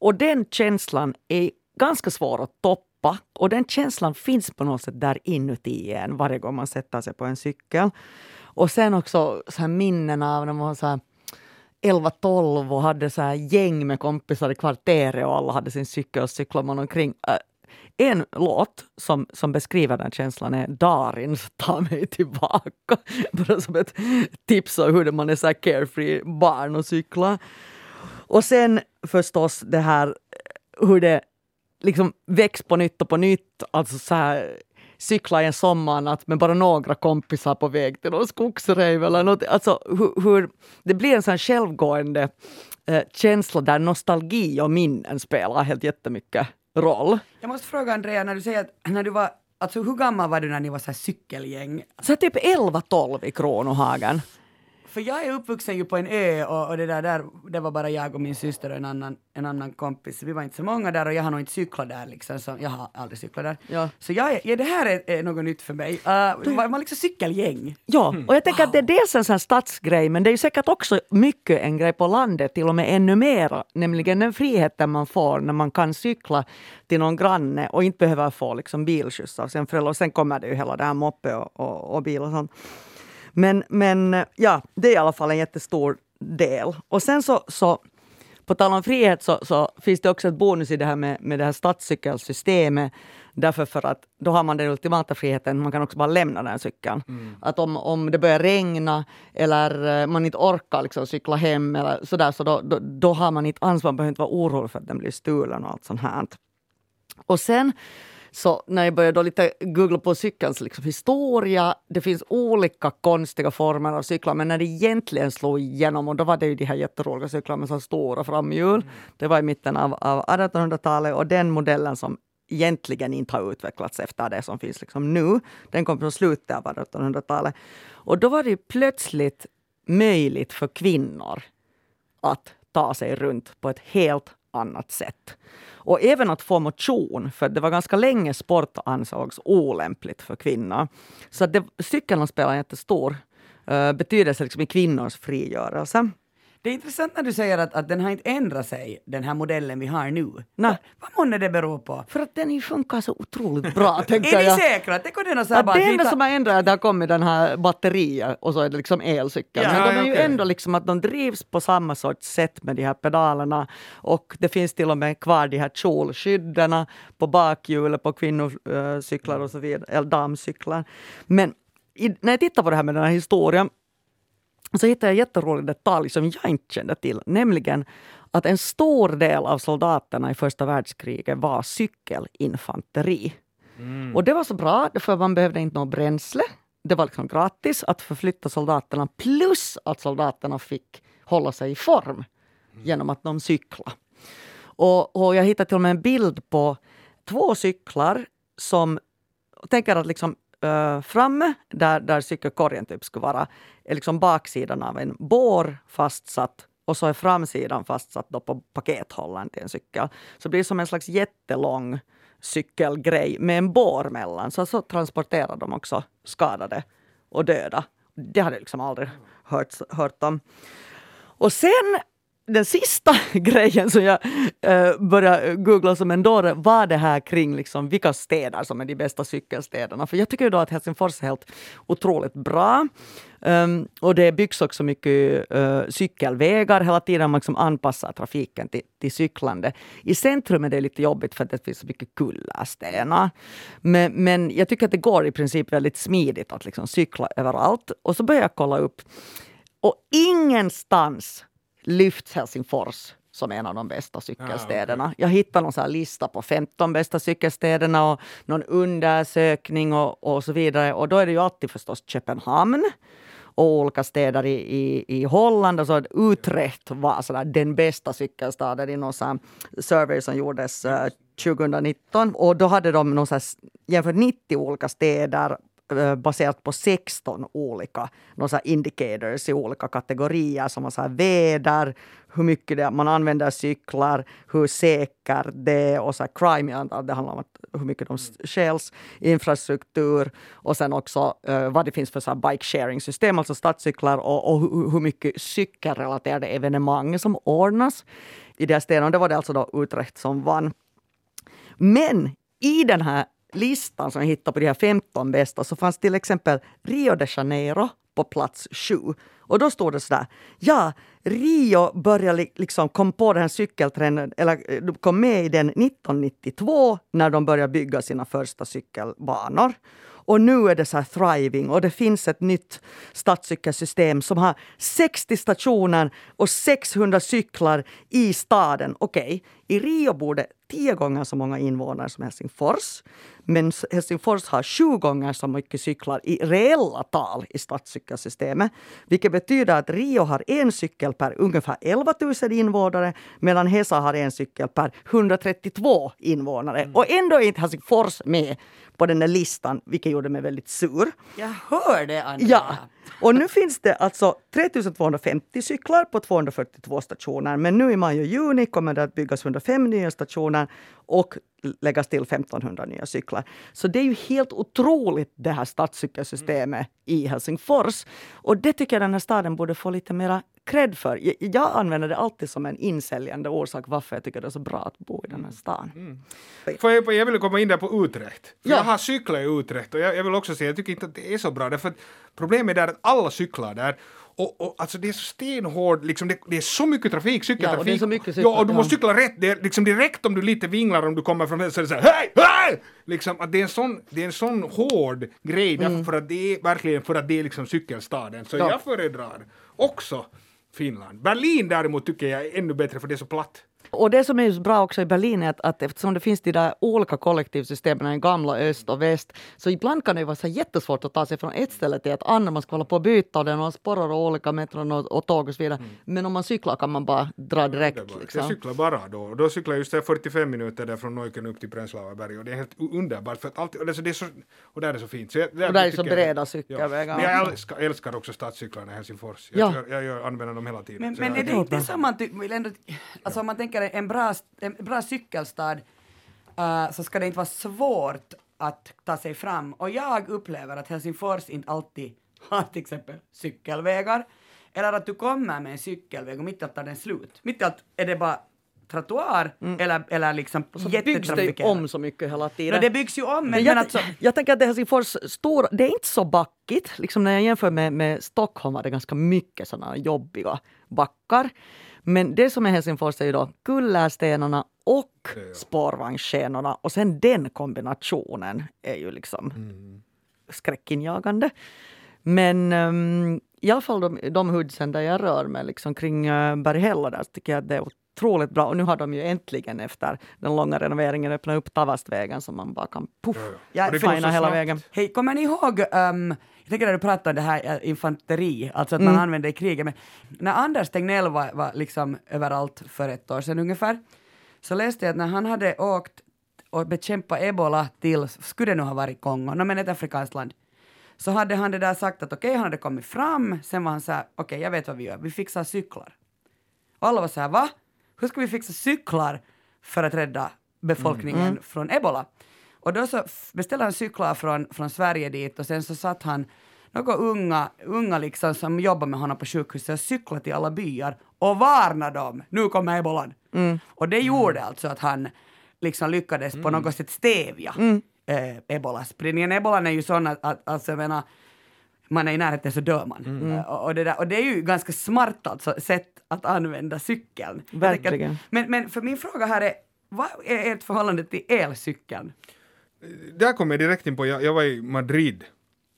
Och den känslan är ganska svår att toppa. Och den känslan finns på något sätt där inuti en varje gång man sätter sig på en cykel. Och sen också så här minnen av när man var så här 11-12 och hade så här gäng med kompisar i kvarteret och alla hade sin cykel och cyklade man omkring. Äh, en låt som, som beskriver den känslan är Darins Ta mig tillbaka. [LAUGHS] Bara som ett tips om hur man är så här carefree barn och cykla. Och sen förstås det här eh, hur det liksom väcks på nytt och på nytt. Alltså så här, cykla en sommarnatt med bara några kompisar på väg till någon skogsrejv eller något. Alltså hur, hur, det blir en sån självgående eh, känsla där nostalgi och minnen spelar helt jättemycket roll. Jag måste fråga Andrea, när du säger att när du var, alltså hur gammal var du när ni var så här cykelgäng? Så typ 11-12 i Kronohagen. För jag är uppvuxen ju på en ö och, och det där, där, det var bara jag och min syster och en annan, en annan kompis. Vi var inte så många där och jag har nog inte cyklat där liksom, så jag har aldrig cyklat där. Ja. Så jag, är- ja, det här är, är något nytt för mig. Uh, man, man liksom cykelgäng. Ja, och jag tänker att det är dels en sån stadsgrej, men det är ju säkert också mycket en grej på landet, till och med ännu mer, nämligen den friheten man får när man kan cykla till någon granne och inte behöver få liksom bilskjuts av sin förälder. Och sen kommer det ju hela det här moppe och, och, och bil och sånt. Men, men ja, det är i alla fall en jättestor del. Och sen så, så på tal om frihet så, så finns det också ett bonus i det här med, med det här stadscykelsystemet. Därför för att då har man den ultimata friheten, man kan också bara lämna den cykeln. Att om, om det börjar regna eller eh, man inte orkar liksom cykla hem eller sådär, så då, då, då har man inte ansvar, man behöver inte vara orolig för att den blir stulen och allt sånt här. Och sen så när jag började lite googla på cykelns liksom historia, det finns olika konstiga former av cyklar, men när det egentligen slog igenom, och då var det ju de här jätteroliga cyklarna med så stora framhjul. Det var i mitten av, av 1800-talet och den modellen som egentligen inte har utvecklats efter det som finns liksom nu. Den kom från slutet av 1800-talet. Och då var det ju plötsligt möjligt för kvinnor att ta sig runt på ett helt annat sätt. Och även att få motion, för det var ganska länge sport ansågs olämpligt för kvinnor. Så det, cykeln spelar en jättestor uh, betydelse liksom i kvinnors frigörelse. Det är intressant när du säger att, att den har inte ändrat sig, den här modellen vi har nu. Nej. Vad månne det beror på? För att den funkar så otroligt bra, [LAUGHS] tänker Är ni jag. säkra? Tänk om den har så här bara... det enda som har ändrat är att det har kommit den här batteriet och så är det liksom elcykeln. Ja, Men de är ju okej. ändå liksom att de drivs på samma sorts sätt med de här pedalerna. Och det finns till och med kvar de här kjolskydden på bakhjulet på kvinnocyklar och så vidare, eller damcyklar. Men i, när jag tittar på det här med den här historien så hittade jag en jätterolig detalj som jag inte kände till, nämligen att en stor del av soldaterna i första världskriget var cykelinfanteri. Och det var så bra, för man behövde inte något bränsle. Det var liksom gratis att förflytta soldaterna, plus att soldaterna fick hålla sig i form genom att de cyklade. Och, och jag hittade till och med en bild på två cyklar som tänker att liksom Eh, framme, där, där cykelkorgen typ skulle vara, är liksom baksidan av en bår fastsatt och så är framsidan fastsatt då på pakethållaren till en cykel. Så det blir som en slags jättelång cykelgrej med en bår mellan. Så, så transporterar de också skadade och döda. Det hade jag liksom aldrig hört, hört om. Och sen den sista [LAUGHS] grejen som jag eh, började googla som en dåre var det här kring liksom vilka städer som är de bästa cykelstäderna. För jag tycker ju då att Helsingfors är helt otroligt bra. Um, och det byggs också mycket uh, cykelvägar hela tiden. Man liksom anpassar trafiken till, till cyklande. I centrum är det lite jobbigt för att det finns så mycket kullerstenar. Men, men jag tycker att det går i princip väldigt smidigt att liksom cykla överallt. Och så började jag kolla upp. Och ingenstans lyfts Helsingfors som en av de bästa cykelstäderna. Jag hittade någon så lista på 15 bästa cykelstäderna och någon undersökning och, och så vidare. Och då är det ju alltid förstås Köpenhamn och olika städer i, i, i Holland. Alltså Utrecht var sådär den bästa cykelstaden i någon sån survey som gjordes eh, 2019. Och då hade de någon så jämfört 90 olika städer eh, baserat på 16 olika några indicators i olika kategorier som har så här väder, hur mycket det, man använder cyklar, hur säkert det är och så crime, jag antar att det handlar om att, hur mycket de stjäls, infrastruktur och sen också eh, vad det finns för så bike sharing system, alltså stadscyklar och, och hur, hur mycket cykelrelaterade evenemang som ordnas i de här städerna. Det var det alltså då Utrecht som vann. Men i den här listan som jag hittade på de här 15 bästa så fanns till exempel Rio de Janeiro på plats sju. Och då stod det så där, ja, Rio började liksom kom på den här cykeltrenden, eller eh, kom med i den 1992 när de började bygga sina första cykelbanor. Och nu är det så här thriving och det finns ett nytt stadscykelsystem som har 60 stationer och 600 cyklar i staden. Okej, okay. i Rio bor det tio gånger så många invånare som Helsingfors. Men Helsingfors har sju gånger så mycket cyklar i reella tal i stadscykelsystemet. Vilket betyder att Rio har en cykel per ungefär 11 000 invånare medan Hesa har en cykel per 132 invånare. Mm. Och ändå är inte Helsingfors med på den där listan, vilket gjorde mig väldigt sur. Jag hör det, Andrea. Ja. Och nu finns det alltså 3250 cyklar på 242 stationer. Men nu i maj och juni kommer det att byggas 105 nya stationer och läggas till 1500 nya cyklar. Så det är ju helt otroligt det här stadscykelsystemet i Helsingfors. Och det tycker jag den här staden borde få lite mera cred för. Jag, jag använder det alltid som en insäljande orsak varför jag tycker det är så bra att bo i den här stan. Mm. För jag, jag vill komma in där på Utrecht. ja. Jag har cyklat i Utrecht och jag, jag, vill också säga, jag tycker inte att det är så bra därför att problemet är att alla cyklar där och, och alltså det är så stenhård, liksom det, det är så mycket trafik, cykeltrafik. Ja, och så mycket cyklar, ja, och du måste cykla rätt. Det är liksom direkt om du lite vinglar om du kommer från så är det så här, hej, hej! Liksom att det är en sån, det är en sån hård grej mm. för att det är verkligen för att det är liksom cykelstaden. Så ja. jag föredrar också Finland. Berlin däremot tycker jag är ännu bättre för det är så platt. Och det som är så bra också i Berlin är att, att eftersom det finns de där olika kollektivsystemen i gamla öst och väst, så ibland kan det vara så jättesvårt att ta sig från ett ställe till ett annat. Man ska hålla på och byta och det är några spårar och olika metron och, och tåg och så vidare. Mm. Men om man cyklar kan man bara dra direkt. Ja, bara, liksom. Jag cyklar bara då. Då cyklar jag just 45 minuter där från Neukölln upp till Pränslavaberg och det är helt underbart för att alltid, alltså det är så, och där är så fint. Så jag, där och där är så breda cykelvägar. Ja. Men jag älskar, älskar också stadscyklarna i Helsingfors. Jag, ja. jag, jag, använder dem hela tiden. Men, men är det inte så man vill ändå, alltså om man tänker en bra en bra cykelstad uh, så ska det inte vara svårt att ta sig fram. Och jag upplever att Helsingfors inte alltid [LAUGHS] har till exempel cykelvägar. Eller att du kommer med en cykelväg och mitt i allt tar den slut. Mitt i allt är det bara trottoar mm. eller, eller liksom så byggs det ju om så mycket hela tiden. No, det byggs ju om. Men, men jag, alltså... jag tänker att det Helsingfors stor, det är inte så backigt. Liksom när jag jämför med, med Stockholm var det ganska mycket sådana jobbiga backar. Men det som är Helsingfors är ju då kullerstenarna och spårvagnsskenorna och sen den kombinationen är ju liksom mm. skräckinjagande. Men um, i alla fall de, de hoodsen där jag rör mig liksom kring uh, Berghälla där tycker jag att det är otroligt bra. Och nu har de ju äntligen efter den långa renoveringen öppnat upp Tavastvägen så man bara kan puff, ja, ja. fina hela vägen. Hej, kommer ni ihåg um, jag tänker när du pratar om det här äh, infanteri, alltså att mm. man använder i kriget, men när Anders Tegnell var, var liksom överallt för ett år sedan ungefär, så läste jag att när han hade åkt och bekämpat ebola till, skulle det nu ha varit Kongo, no, men ett afrikanskt land, så hade han det där sagt att okej, okay, han hade kommit fram, sen var han så här, okej, okay, jag vet vad vi gör, vi fixar cyklar. Och alla var så här, va? Hur ska vi fixa cyklar för att rädda befolkningen mm. från ebola? Och då så beställde han cyklar från, från Sverige dit och sen så satt han några unga, unga liksom som jobbar med honom på sjukhuset och cyklade till alla byar och varnade dem. Nu kommer ebolan. Mm. Och det gjorde mm. alltså att han liksom lyckades mm. på något sätt stävja mm. eh, ebola-spridningen. Ebolan är ju sån att, att alltså, jag menar, man är i närheten så dör man. Mm. Uh, och, det där, och det är ju ganska smart alltså, sätt att använda cykeln. Verkligen. Men, men för min fråga här är, vad är ert förhållande till elcykeln? där kom jag direkt in på, jag, jag var i Madrid.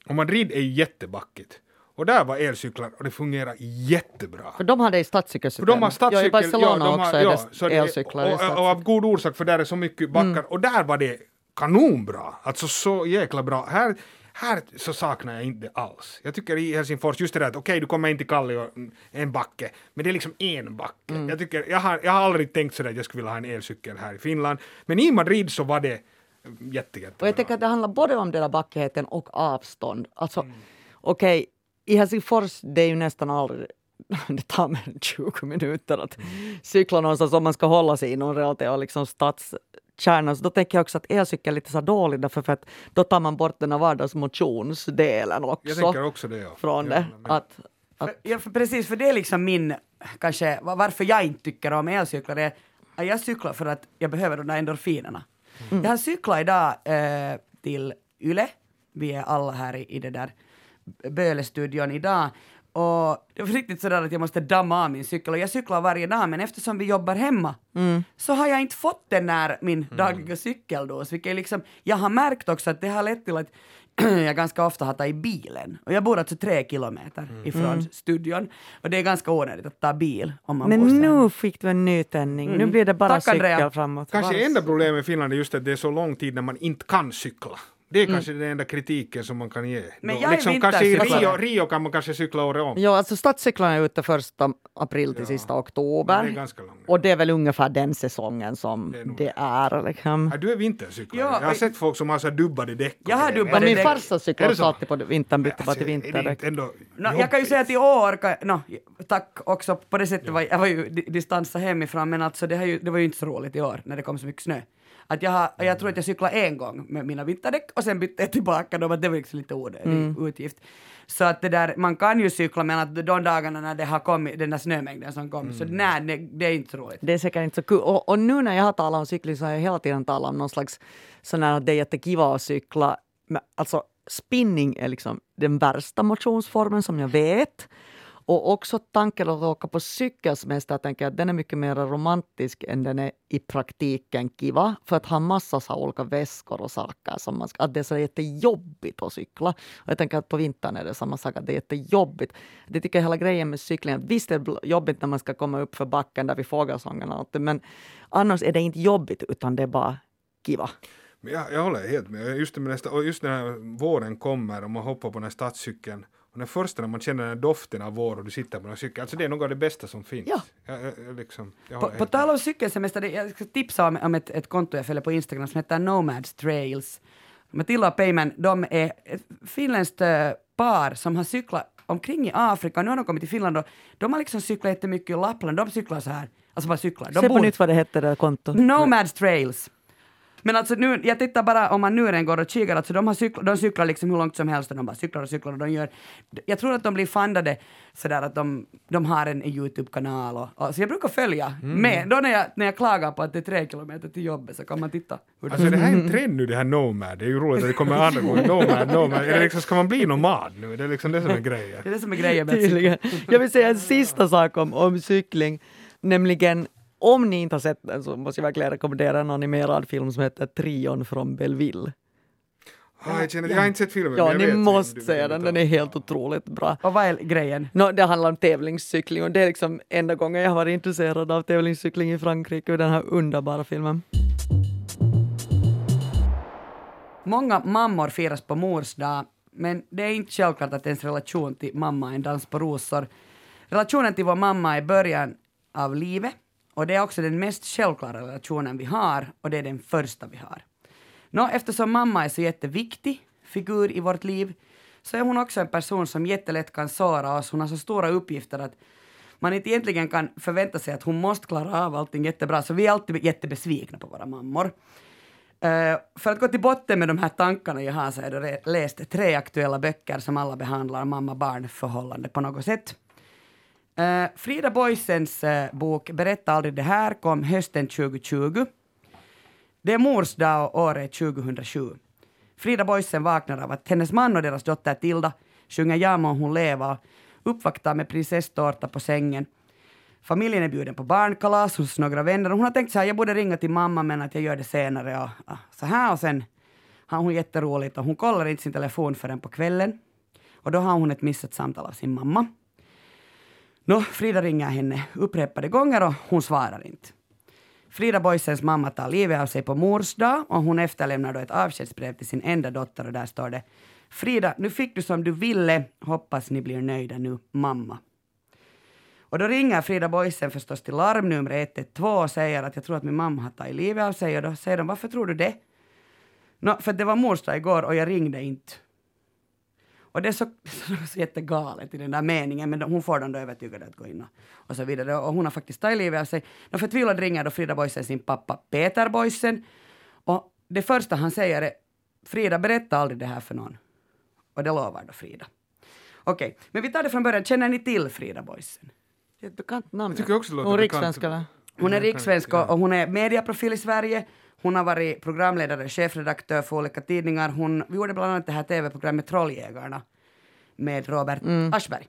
Och Madrid är ju jättebackigt. Och där var elcyklar och det fungerar jättebra. För de hade stadssykelsystem. För de har stadscykel, ja, i Barcelona ja, de har, också ja, är det elcyklar. Och, och, och, av god orsak för där är så mycket backar. Mm. Och där var det kanonbra. Alltså så jäkla bra. Här, här så saknar jag inte alls. Jag tycker i Helsingfors, just det där att okej, okay, du kommer in till Kallio, en backe, men det är liksom en backe. Mm. Jag, tycker, jag, har, jag har aldrig tänkt sådär att jag skulle vilja ha en elcykel här i Finland. Men i Madrid så var det jätte, jättebra. Och jag tänker att det handlar både om den där backigheten och avstånd. Alltså, okej, i Helsingfors, det är ju nästan aldrig [LAUGHS] det tar än 20 minuter att cykla någonstans om man ska hålla sig inom relativt liksom stadskärnan. Så då tänker jag också att elcykel är lite så dålig därför för att då tar man bort den här vardagsmotionsdelen också. Jag tänker också det. Ja. från Ja, det. men- Att, att, För, ja, för precis, för det är liksom min, kanske, va- varför jag inte tycker om elcyklar är att jag cyklar för att jag behöver de där endorfinerna. Mm. Jag har cyklat idag eh, till Yle, vi är alla här i, i det där Böle-studion idag. Och det var riktigt sådär att jag måste damma av min cykel och jag cyklar varje dag men eftersom vi jobbar hemma Mm. så har jag inte fått den där min dagliga cykeldos. Vilket är liksom, jag har märkt också att det har lett till att [CLEARS THROAT] jag ganska ofta har tagit bilen. Och jag bor alltså tre kilometer ifrån studion. Och det är ganska onödigt att ta bil om man bor men här. nu fick du en nytändning. Nu blir det bara Tack, Andrea. cykel framåt. Kanske enda problemet i Finland är just att det är så lång tid när man inte kan cykla. Det är kanske den enda kritiken som man kan ge. Men jag liksom, kanske i. Rio, Rio kan man kanske cykla året om. Ja, alltså stadscyklarna är ute första april till Ja. sista oktober. det är ganska långt. Och det är väl ungefär den säsongen som Det är det är. Liksom. Ja, du är vintercyklare. Ja, jag har sett folk som har så dubbade däck. Jag har dubbade Men min däck. farsa cyklade det så? alltid på vintern, bytte bara Alltså, till vinterdäck. No, jag kan ju säga att i år, kan, no, tack också på det sättet, var, jag var ju di- distansa hemifrån, men alltså det, ju, det var ju inte så roligt i år när det kom så mycket snö. Att jag, har, jag tror att jag cyklade en gång med mina vinterdäck och sen bytte jag tillbaka dem, att det var liksom lite onödig utgift. Så att det där, man kan ju cykla men att de dagarna när det har kommit, den där snömängden som kom, så nej, det, det är inte roligt. Det är säkert inte så kul. Och, och nu när jag har talat om cykling så har jag hela tiden talat om någon slags sån här att det är jättekiva att cykla. Men alltså spinning är liksom den värsta motionsformen som jag vet. Och också tanken att åka på cykelsemester, tänker jag att den är mycket mer romantisk än den är i praktiken kiva. För att ha massa så olika väskor och saker som man ska, att det är så jättejobbigt att cykla. Och jag tänker att på vintern är det samma sak, att det är jättejobbigt. Det tycker jag hela grejen med cyklingen, visst är det jobbigt när man ska komma upp för backen där vid fågelsången och allt, men annars är det inte jobbigt utan det är bara kiva. Jag, jag håller helt med. Just, med nästa, och just när våren kommer och man hoppar på den här stadscykeln och den första när man känner den doften av vår och du sitter på den cykeln, alltså det är något av det bästa som finns. Ja. Jag, jag, liksom, jag På, på tal om cykelsemester, jag ska tipsa om, om ett, ett konto jag följer på Instagram som heter Nomads Trails. Matilda och Peyman, de är ett finländskt eh, par som har cyklat omkring i Afrika. Nu har de kommit till Finland och de har liksom cyklat jättemycket i Lappland. De cyklar så här, alltså bara cyklar. De Se på bor- nytt vad det hette det där kontot. Nomads Trails. Men alltså nu, jag tittar bara om man nu redan går och kikar, alltså de, har cykla, de cyklar liksom hur långt som helst och de bara cyklar och cyklar och de gör, jag tror att de blir fundade sådär att de, de har en Youtube-kanal och, och så jag brukar följa med, då när jag, när jag klagar på att det är tre kilometer till jobbet så kan man titta. Hur de, Alltså det här är en trend nu det här nomad, det är ju roligt att det kommer andra gånger, nomad, nomad. Är det liksom, ska man bli nomad nu? Är det liksom det som är grejen? det är det som är grejen med. Tydligen. Jag vill säga en sista sak om, om cykling, nämligen om ni inte har sett den så måste jag verkligen rekommendera en animerad film som heter Trion från Belleville. Ah, jag, känner, jag har inte sett filmen. Ja, men jag ni vet måste se den, den är helt otroligt bra. Och vad är grejen? No, det handlar om tävlingscykling och det är liksom enda gången jag har varit intresserad av tävlingscykling i Frankrike och den här underbara filmen. Många mammor firas på mors dag, men det är inte självklart att ens relation till mamma är en dans på rosor. Relationen till vår mamma är början av livet och det är också den mest självklara relationen vi har och det är den första vi har. Nå, eftersom mamma är så jätteviktig figur i vårt liv så är hon också en person som jättelätt kan såra oss. Hon har så stora uppgifter att man inte egentligen kan förvänta sig att hon måste klara av allting jättebra, så vi är alltid jättebesvikna på våra mammor. Uh, för att gå till botten med de här tankarna jag har så har jag då läst tre aktuella böcker som alla behandlar mamma-barn-förhållande på något sätt. Uh, Frida Boisens uh, eh, bok Berätta aldrig det här kom hösten 2020. Det är mors dag och året är 2007. Frida Boisen vaknar av att hennes man och deras dotter Tilda sjunger Ja må hon leva uppvaktar med prinsesstårta på sängen. Familjen är bjuden på barnkalas hos några vänner och hon har tänkt så här, jag borde ringa till mamma men att jag gör det senare och, och så här och sen har hon jätteroligt och hon kollar inte sin telefon förrän på kvällen och då har hon ett missat samtal av sin mamma. Nå, Frida ringer henne upprepade gånger och hon svarar inte. Frida Boisens mamma tar livet av sig på mors dag och hon efterlämnar då ett avskedsbrev till sin enda dotter och där står det Frida, nu fick du som du ville. Hoppas ni blir nöjda nu, mamma. Och då ringer Frida Boisen förstås till larmnummer 112 och säger att jag tror att min mamma har tagit livet av sig och då säger de varför tror du det? Nå, för det var mors dag igår och jag ringde inte. Och det är så, [LAUGHS] så, jättegalet i den där meningen, men hon får dem då övertygade att gå in och, och så vidare. Och hon har faktiskt tagit livet av sig. Nå, förtvivlad ringer då Frida Boisen sin pappa Peter Boisen. Och det första han säger är Frida, berätta aldrig det här för någon. Och det lovar då Frida. Okej, men vi tar det från början. Känner ni till Frida Boisen? Det är ett bekant namn. Jag tycker också det låter Hon bekant. Hon är Mm, rikssvensk och och hon är mediaprofil i Sverige. Hon har varit programledare, chefredaktör för olika tidningar. Hon gjorde bland annat det här tv-programmet Trolljägarna med Robert Aschberg.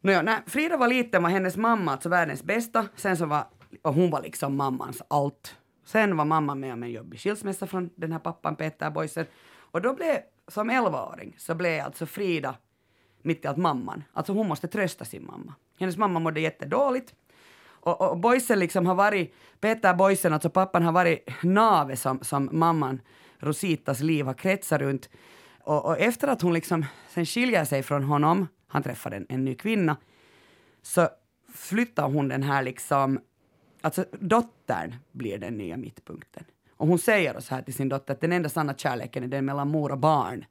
Nåja, när Frida var liten var hennes mamma alltså världens bästa, sen så var, och hon var liksom mammans allt. Sen var mamma med om en jobbig skilsmässa från den här pappan Peter Boisen. Och då blev, som 11-åring, så blev alltså Frida mitt i allt mamman. Alltså hon måste trösta sin mamma. Hennes mamma mådde jättedåligt. Och, och Boisen liksom har varit, Peter Boisen, alltså pappan har varit navet som, som mamman Rositas liv har kretsat runt. Och, och efter att hon liksom sen skiljer sig från honom, han träffar en, en ny kvinna, så flyttar hon den här liksom, alltså dottern blir den nya mittpunkten. Och hon säger så här till sin dotter att den enda sanna kärleken är den mellan mor och barn.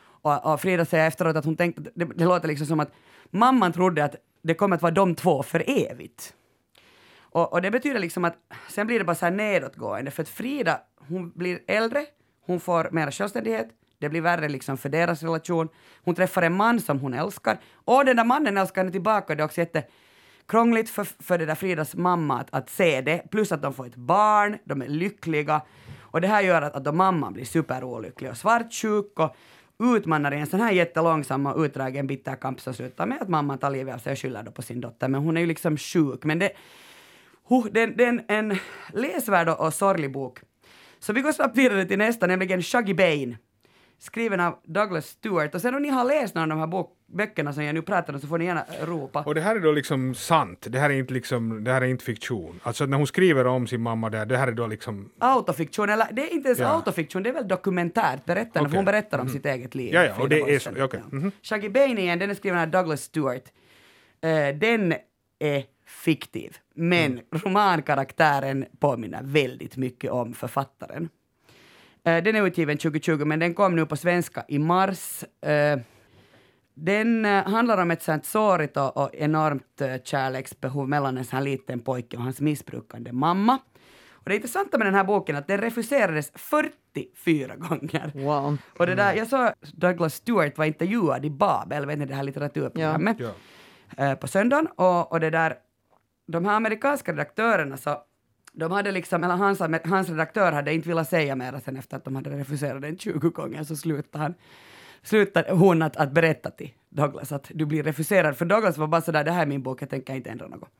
Och, och Frida säger efteråt att hon tänkte, det, det låter liksom som att mamman trodde att det kommer att vara de två för evigt. Och, och det betyder liksom att sen blir det bara så här nedåtgående för att Frida, hon blir äldre, hon får mer självständighet, det blir värre liksom för deras relation. Hon träffar en man som hon älskar och den där mannen älskar henne tillbaka. Det är också jättekrångligt för, för det där Fridas mamma att, att se det. Plus att de får ett barn, de är lyckliga. Och det här gör att, att då mamman blir superolycklig och svartsjuk och utmanar i en sån här jättelångsam och utdragen bitter kamp som slutar med att mamman tar livet av sig och skyller då på sin dotter. Men hon är ju liksom sjuk. Men det, huh, det är en, läsvärd och, sorglig bok. Så vi går snabbt vidare till nästa, nämligen Shuggy Bane. Skriven av Douglas Stewart. Och sen om ni har läst någon av de här bok, böckerna som jag nu pratar om så får ni gärna ropa. Och det här är då liksom sant, det här är inte, liksom, det här är inte fiktion. Alltså när hon skriver om sin mamma där, det här är då liksom... Autofiktion, eller det är inte ens Ja. autofiktion, det är väl dokumentärt berättande, Okej. hon berättar om Mhm. sitt eget liv. Ja, ja, och det är så- okej, mhm. Shaggy Bane igen, den är skriven av Douglas Stewart. Eh, den är fiktiv, men Mm. romankaraktären påminner väldigt mycket om författaren. Eh, den är utgiven 2020, men den kom nu på svenska i mars. Eh, den eh, handlar om ett sånt sårigt och, enormt eh, kärleksbehov mellan en sån här liten pojke och hans missbrukande mamma. Och det intressanta med den här boken är att den refuserades 44 gånger. Wow. Och det där, jag såg Douglas Stewart var intervjuad i Babel, vet ni det här litteraturprogrammet, Ja. på söndagen. Och, och det där, de här amerikanska redaktörerna så de hade liksom, eller hans, hans redaktör hade inte velat säga mer sen efter att de hade refuserat den 20 gånger så slutade han slutade hon att, att berätta till Douglas att du blir refuserad. För Douglas var bara sådär, det här är min bok, jag tänker inte ändra något.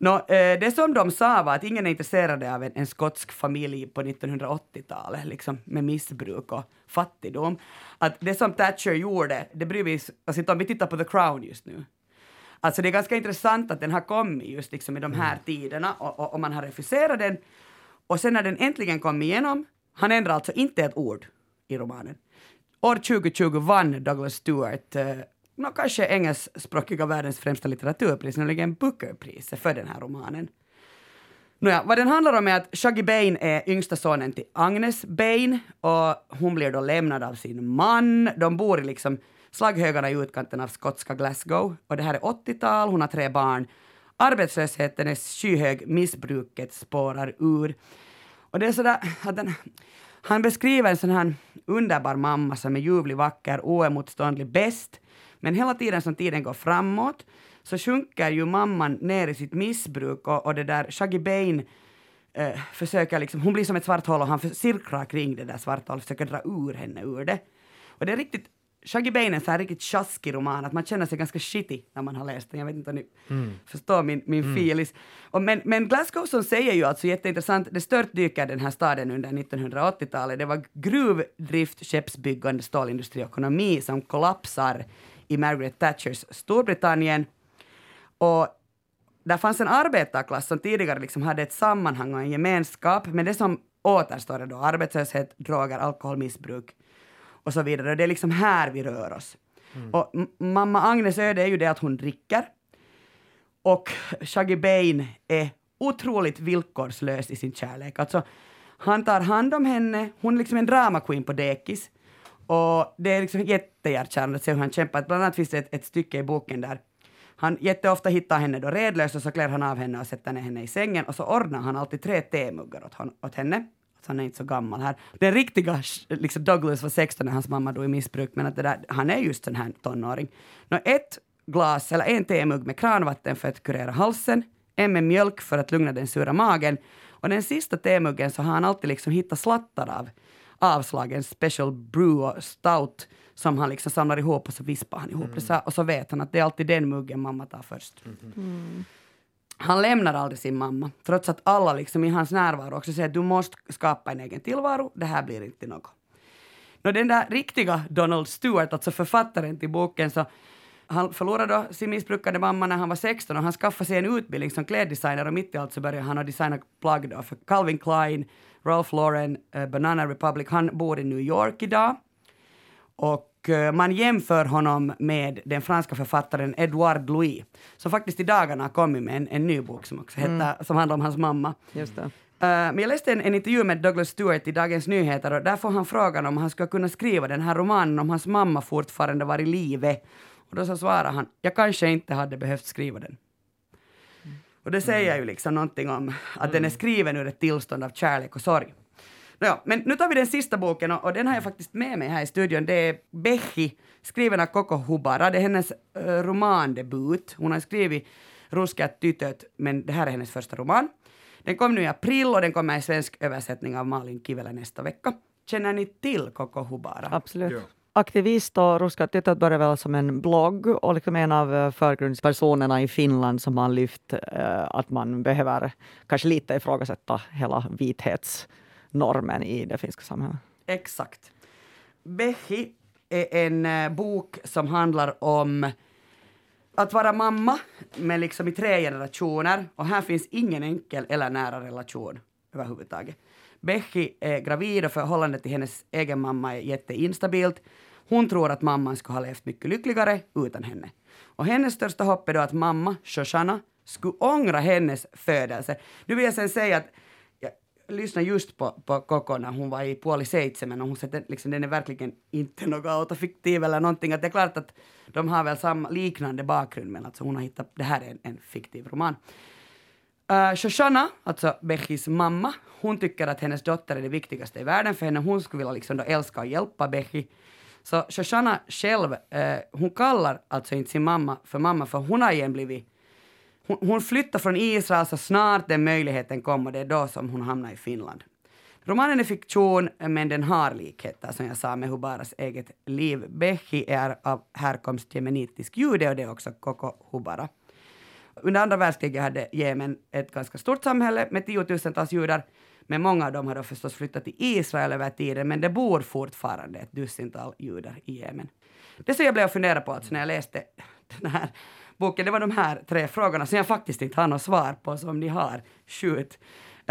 Nå, eh, det som de sa var att ingen är intresserad av en, en skotsk familj på 1980-talet, liksom med missbruk och fattigdom. Att det som Thatcher gjorde, det bryr vi oss alltså, inte om. Vi tittar på The Crown just nu. Alltså det är ganska intressant att den har kommit just liksom i de här tiderna och, och, och man har refuserat den. Och sen när den äntligen kom igenom, han ändrar alltså inte ett ord i romanen. År 2020 vann Douglas Stewart eh, nå, kanske engelskspråkiga världens främsta litteraturpris, nämligen Bookerpriset för den här romanen. Nåja, vad den handlar om är att Shuggy Bain är yngsta sonen till Agnes Bain och hon blir då lämnad av sin man. De bor i liksom slagghögarna i utkanten av skotska Glasgow och det här är 80-tal, hon har tre barn. Arbetslösheten är skyhög, missbruket spårar ur. Och det är sådär att den, han beskriver en sån här underbar mamma som är ljuvlig, vacker, oemotståndlig, bäst. Men hela tiden som tiden går framåt så sjunker ju mamman ner i sitt missbruk och, och det där Shaggy Bain eh, försöker liksom, hon blir som ett svart hål och han cirklar kring det där svarta hålet, och försöker dra ur henne ur det. Och det är riktigt, Shaggy Bain är en så här riktigt tjaskig roman, att man känner sig ganska shitty när man har läst den. Jag vet inte om ni förstår min, min filis. Och men, men Glasgow som säger ju alltså jätteintressant, det störtdyker den här staden under 1980-talet. Det var gruvdrift, skeppsbyggande, stålindustri och ekonomi som kollapsar i Margaret Thatchers Storbritannien. Och där fanns en arbetarklass som tidigare liksom hade ett sammanhang och en gemenskap, men det som återstår är då arbetslöshet, droger, alkoholmissbruk och så vidare. Och det är liksom här vi rör oss. Och m- mamma Agnes öde är ju det att hon dricker. Och Shaggy Bain är otroligt villkorslös i sin kärlek. Alltså, Han tar hand om henne, hon är liksom en drama queen på dekis. Och det är liksom jättehjärtkärande att se hur han kämpar. Bland annat finns det ett, ett stycke i boken där han jätteofta hittar henne då redlös och så klär han av henne och sätter ner henne i sängen och så ordnar han alltid tre temuggar åt, hon, åt henne. Han är inte så gammal här. Den riktiga liksom Douglas var 16 när hans mamma dog i missbruk, men att det där, han är just sån här tonåring. Nå, ett glas, eller en temugg med kranvatten för att kurera halsen, en med mjölk för att lugna den sura magen och den sista temuggen så har han alltid liksom hittat slattar av avslagen special brew och stout som han liksom samlar ihop och så vispar han ihop mm. det så, och så vet han att det är alltid den muggen mamma tar först. Mm. Han lämnar aldrig sin mamma, trots att alla liksom i hans närvaro också säger att du måste skapa en egen tillvaro, det här blir inte något. Nå, den där riktiga Donald Stewart, alltså författaren till boken, så han förlorade då sin missbrukande mamma när han var 16 och han skaffade sig en utbildning som kläddesigner och mitt i allt så började han att designa plagg då för Calvin Klein, Ralph Lauren, uh, Banana Republic. Han bor i New York idag. Och uh, man jämför honom med den franska författaren Edouard Louis, som faktiskt i dagarna har kommit med en, en ny bok som också heter, mm. som handlar om hans mamma. Just det. Uh, men jag läste en, en, intervju med Douglas Stewart i Dagens Nyheter och där får han frågan om han skulle kunna skriva den här romanen om hans mamma fortfarande var i livet. Och då så svarar han, jag kanske inte hade behövt skriva den. Och det säger ju liksom någonting om att den är skriven ur ett tillstånd av kärlek och sorg. Nåja, men nu tar vi den sista boken och, och, den har jag faktiskt med mig här i studion. Det är Behi, skriven av Koko Hubara. Det är hennes uh, romandebut. Hon har skrivit Ruskeat tytöt, men det här är hennes första roman. Den kom nu i april och den kommer i svensk översättning av Malin Kivela nästa vecka. Känner ni till Koko Hubara? Absolut. Ja aktivist och Ruskat tytöt började väl som en blogg och liksom en av eh, förgrundspersonerna i Finland som har lyft eh, att man behöver kanske lite ifrågasätta hela normen i det finska samhället. Exakt. Behi är en eh, bok som handlar om att vara mamma men liksom i tre generationer och här finns ingen enkel eller nära relation överhuvudtaget. Behi är gravid och förhållandet till hennes egen mamma är jätteinstabilt. Hon tror att mamman skulle ha levt mycket lyckligare utan henne. Och hennes största hopp är då att mamma, Shoshana, skulle ångra hennes födelse. Nu vill jag sen säga att lyssnade just på, på Koko när hon var i Puoliseitsemän och hon sa att liksom, den är verkligen inte något autofiktiv eller någonting. Att det är klart att de har väl samma liknande bakgrund men alltså hon har hittat, det här är en, en fiktiv roman. Uh, Shoshana, alltså Bechis mamma, hon tycker att hennes dotter är det viktigaste i världen för henne. Hon skulle vilja liksom då älska och hjälpa Bechi. Så Shoshana själv, uh, hon kallar alltså inte sin mamma för mamma för hon har igen blivit hon, hon flyttade från Israel så snart den möjligheten kom och det är då som hon hamnar i Finland. Romanen är fiktion, men den har likheter som jag sa med Hubaras eget liv. Behi är av härkomst jemenitisk jude och det är också Koko Hubara. Under andra världskriget hade Jemen ett ganska stort samhälle med tiotusentals judar, men många av dem har då förstås flyttat till Israel över tiden, men det bor fortfarande ett dussintal judar i Jemen. Det som jag blev att fundera på alltså när jag läste den här boken, det var de här tre frågorna som jag faktiskt inte har något svar på, så om ni har, skjut.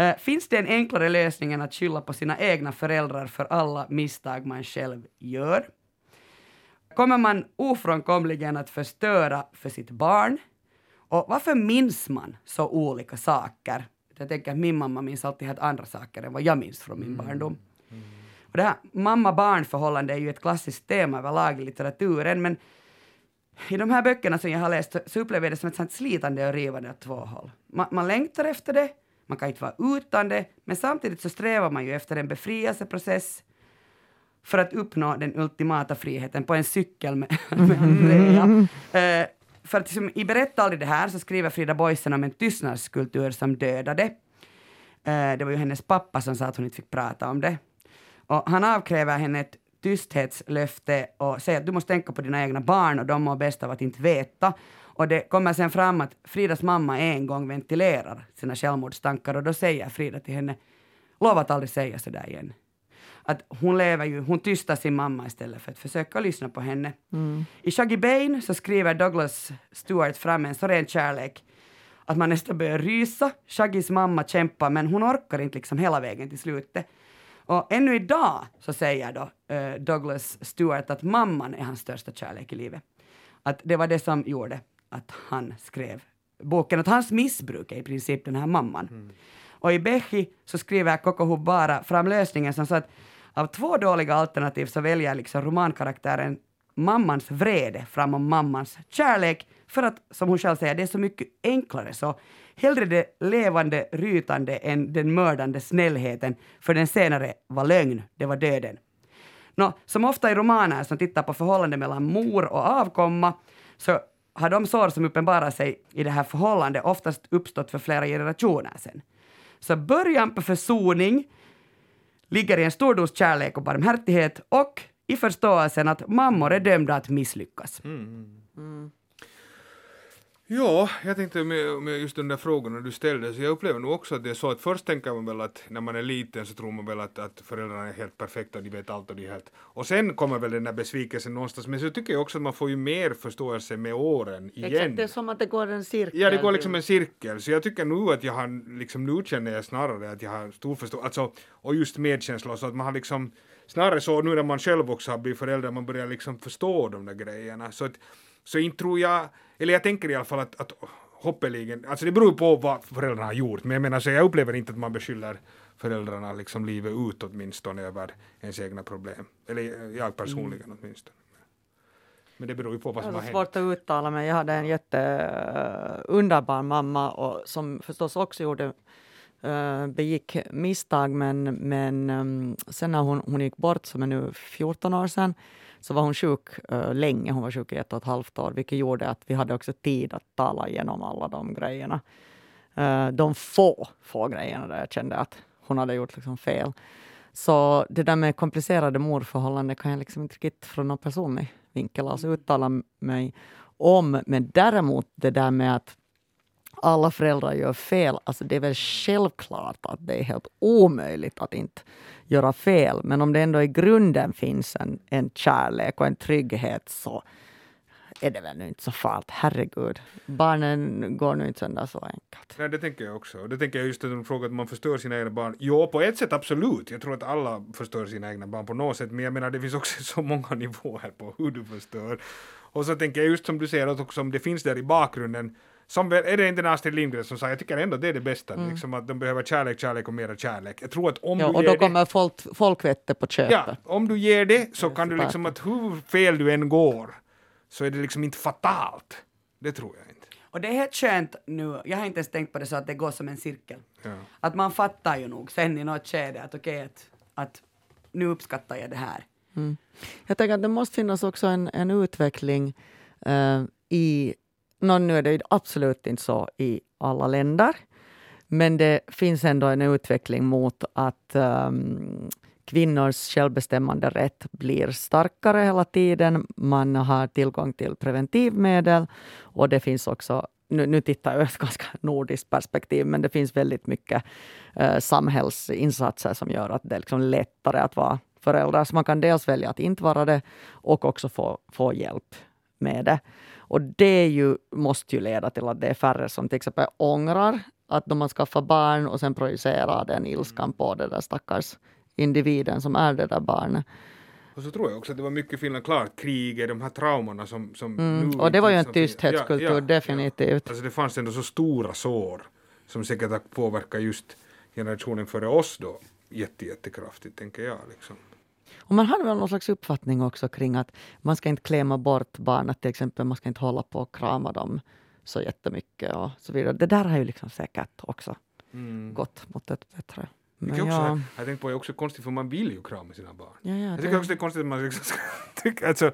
Uh, finns det en enklare lösning än att skylla på sina egna föräldrar för alla misstag man själv gör? Kommer man ofrånkomligen att förstöra för sitt barn? Och varför minns man så olika saker? Jag tänker att min mamma minns alltid helt andra saker än vad jag minns från min mm. barndom. Mm. Och det här mamma-barn-förhållande är ju ett klassiskt tema överlag i litteraturen, men i de här böckerna som jag har läst så upplever jag det som ett sånt slitande och rivande åt två håll. Man, man längtar efter det, man kan inte vara utan det, men samtidigt så strävar man ju efter en befrielseprocess för att uppnå den ultimata friheten på en cykel med, [LAUGHS] med Andrea. Mm. Uh, för att liksom, i Berätta aldrig det här så skriver Frida Boisen om en tystnadskultur som dödade. Uh, det var ju hennes pappa som sa att hon inte fick prata om det. Och han avkräver henne ett tysthetslöfte och säger att du måste tänka på dina egna barn och de mår bäst av att inte veta. Och det kommer sen fram att Fridas mamma en gång ventilerar sina självmordstankar och då säger Frida till henne, lova att aldrig säga så där igen att hon lever ju, hon tystar sin mamma istället för att försöka lyssna på henne. Mm. I Shaggy Bane så skriver Douglas Stewart fram en så ren kärlek att man nästan börjar rysa. Shaggys mamma kämpar men hon orkar inte liksom hela vägen till slutet. Och ännu idag så säger då uh, Douglas Stewart att mamman är hans största kärlek i livet. Att det var det som gjorde att han skrev boken, att hans missbruk är i princip den här mamman. Mm. Och i Bechi så skriver Koko Hubara fram lösningen som så att av två dåliga alternativ så väljer liksom romankaraktären mammans vrede framom mammans kärlek för att, som hon själv säger, det är så mycket enklare. Så hellre det levande, rytande än den mördande snällheten, för den senare var lögn, det var döden. Nå, som ofta i romaner som tittar på förhållandet mellan mor och avkomma, så har de sår som uppenbarar sig i det här förhållandet oftast uppstått för flera generationer sedan. Så början på försoning ligger i en stor dos kärlek och barmhärtighet och i förståelsen att mammor är dömda att misslyckas. Ja, jag tänkte med, med just de där frågorna du ställde, så jag upplever nog också att det är så att först tänker man väl att när man är liten så tror man väl att, att föräldrarna är helt perfekta, de vet allt och de är helt... Och sen kommer väl den där besvikelsen någonstans, men så tycker jag också att man får ju mer förståelse med åren igen. Exakt, det är som att det går en cirkel. Ja, det går liksom en cirkel. Så jag tycker nu att jag har, liksom nu känner jag snarare att jag har stor förståelse, alltså, och just medkänsla, så att man har liksom, snarare så nu när man själv också har blivit förälder, man börjar liksom förstå de där grejerna. Så, att, så inte tror jag, eller jag tänker i alla fall att, att hoppeligen, alltså det beror på vad föräldrarna har gjort, men jag menar så jag upplever inte att man beskyller föräldrarna liksom livet ut åtminstone över ens egna problem. Eller jag personligen Mm. åtminstone. Men det beror ju på vad som har har svårt hänt. att uttala mig. Jag hade en jätteunderbar mamma och som förstås också gjorde, eh, begick misstag men, men um, sen när hon, hon gick bort, som är nu 14 år sedan, så var hon sjuk eh, länge. Hon var sjuk i ett och ett halvt år, vilket gjorde att vi hade också tid att tala igenom alla de grejerna. Eh, de få, få grejerna där jag kände att hon hade gjort liksom fel. Så det där med komplicerade morförhållanden kan jag liksom inte riktigt från någon personlig vinkel alltså uttala mig om. Men däremot det där med att alla föräldrar gör fel, alltså det är väl självklart att det är helt omöjligt att inte göra fel. Men om det ändå i grunden finns en, en kärlek och en trygghet så är det väl nu inte så farligt. Herregud, barnen går nu inte sönder så enkelt. Nej, det tänker jag också. Det tänker jag just att de frågar att man förstör sina egna barn. Jo, på ett sätt absolut. Jag tror att alla förstör sina egna barn på något sätt. Men jag menar, det finns också [LAUGHS] så många nivåer på hur du förstör. Och så tänker jag just som du säger att också om det finns där i bakgrunden som väl, är det inte en Astrid Lindgren som sa, jag tycker ändå det är det bästa, liksom att de behöver kärlek, kärlek och mera kärlek. Jag tror att om Ja, du och ger då det, kommer folk, folkvette på köpet. ja, om du ger det så kan du liksom att hur fel du än går så är det liksom inte fatalt. Det tror jag inte. Och det är helt skönt nu, jag har inte ens tänkt på det så att det går som en cirkel. Ja. Att man fattar ju nog sen i något skede att okej, att, att nu uppskattar jag det här. Jag tänker att det måste finnas också en, en utveckling eh, i... Nå, nu är det absolut inte så i alla länder, men det finns ändå en utveckling mot att um, kvinnors självbestämmande rätt blir starkare hela tiden. Man har tillgång till preventivmedel och det finns också nu, nu tittar jag [LAUGHS] ur ett ganska nordiskt perspektiv, men det finns väldigt mycket eh, samhällsinsatser som gör att det är liksom lättare att vara förälder. Så man kan dels välja att inte vara det och också få, få hjälp med det. Och det ju, måste ju leda till att det är färre som till exempel ångrar att de har skaffat barn och sen projicerar den ilskan på den där stackars individen som är det där barnet. Och så tror jag också att det var mycket Finland klart, kriget, de här traumorna som, som Mm. nu Och det var ju en som finns. tysthetskultur, definitivt. Alltså det fanns ändå så stora sår som säkert har påverkat just generationen före oss då jätte, jättekraftigt, tänker jag. Liksom. Och man hade väl någon slags uppfattning också kring att man ska inte klämma bort barnet till exempel, man ska inte hålla på och krama dem så jättemycket och så vidare. Det där har ju liksom säkert också Mm. gått mot ett bättre. Men Vilket också, ja, jag tänkte på är också konstigt för man vill ju krama sina barn. ja, ja, Jag det, tycker också det är konstigt att man liksom ska [LAUGHS] tycka, alltså,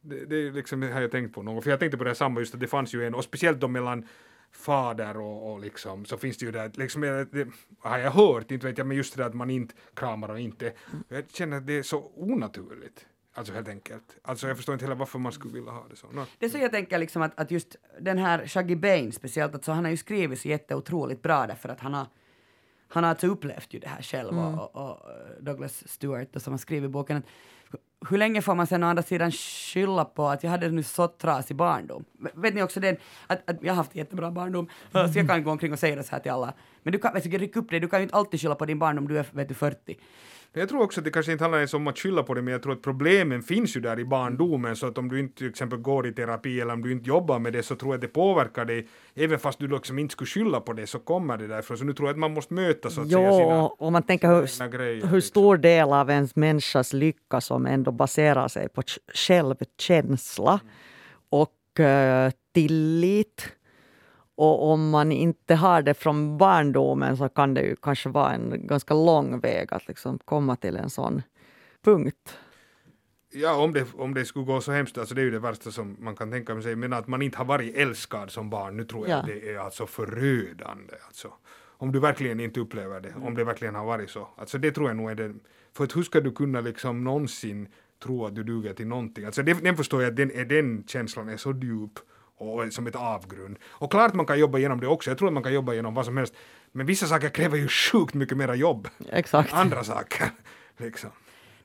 det, det liksom det har jag tänkt på någon gång. För jag tänkte på det här samma, just att det fanns ju en, och speciellt då mellan fader och, och liksom, så finns det ju där, liksom, det, har jag hört, inte vet jag, men just det där att man inte kramar och inte, jag känner att det är så onaturligt. Alltså helt enkelt. Alltså jag förstår inte heller varför man skulle vilja ha det så. No. Det så jag tänker liksom att, att just den här Shaggy Bain speciellt, alltså han har ju skrivit så jätteotroligt bra därför att han har han har alltså upplevt ju det här själv Mm. och, och, och Douglas Stewart då, som har skrivit boken. Hur länge får man sen å andra sidan skylla på att jag hade nu så trasig barndom? Vet ni också den, att, att jag har haft jättebra barndom, så jag kan gå omkring och säga det så här till alla Men du kan, vet du, ryck upp det, du kan ju inte alltid skylla på din barn om du är vet du, 40. Jag tror också att det kanske inte handlar ens om att skylla på det, men jag tror att problemen finns ju där i barndomen, så att om du inte till exempel går i terapi eller om du inte jobbar med det så tror jag att det påverkar dig. Även fast du liksom inte skulle skylla på det så kommer det därifrån. Så nu tror jag att man måste möta så att säga sina Jo, och man tänker hur, grejer. hur liksom. stor del av ens människas lycka som ändå baserar sig på självkänsla och eh, tillit. Och om man inte har det från barndomen så kan det ju kanske vara en ganska lång väg att liksom komma till en sån punkt. Ja, om det, om det skulle gå så hemskt, alltså det är ju det värsta som man kan tänka sig, men att man inte har varit älskad som barn, nu tror jag Ja. det är alltså förödande. Alltså. Om du verkligen inte upplever det, om det verkligen har varit så. Alltså det tror jag nog är det, för att hur ska du kunna liksom någonsin tro att du duger till någonting? Alltså det, den förstår jag att den, den känslan är så djup och som ett avgrund. Och klart man kan jobba igenom det också, jag tror att man kan jobba igenom vad som helst, men vissa saker kräver ju sjukt mycket mera jobb. Exakt. Andra saker, [LAUGHS] liksom.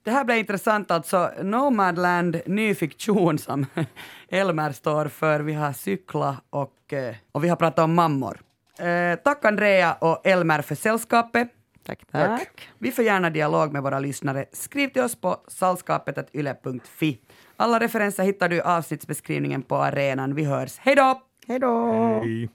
Det här blir intressant alltså. Nomadland, ny fiktion som [LAUGHS] Elmer står för. Vi har cykla och, eh, och vi har pratat om mammor. Eh, tack Andrea och Elmer för sällskapet. Tack, Tack. tack. Vi får gärna dialog med våra lyssnare. Skriv till oss på salskapet.yle.fi. Alla referenser hittar du i avsnittsbeskrivningen på arenan. Vi hörs. Hej då! Hej då! Hej.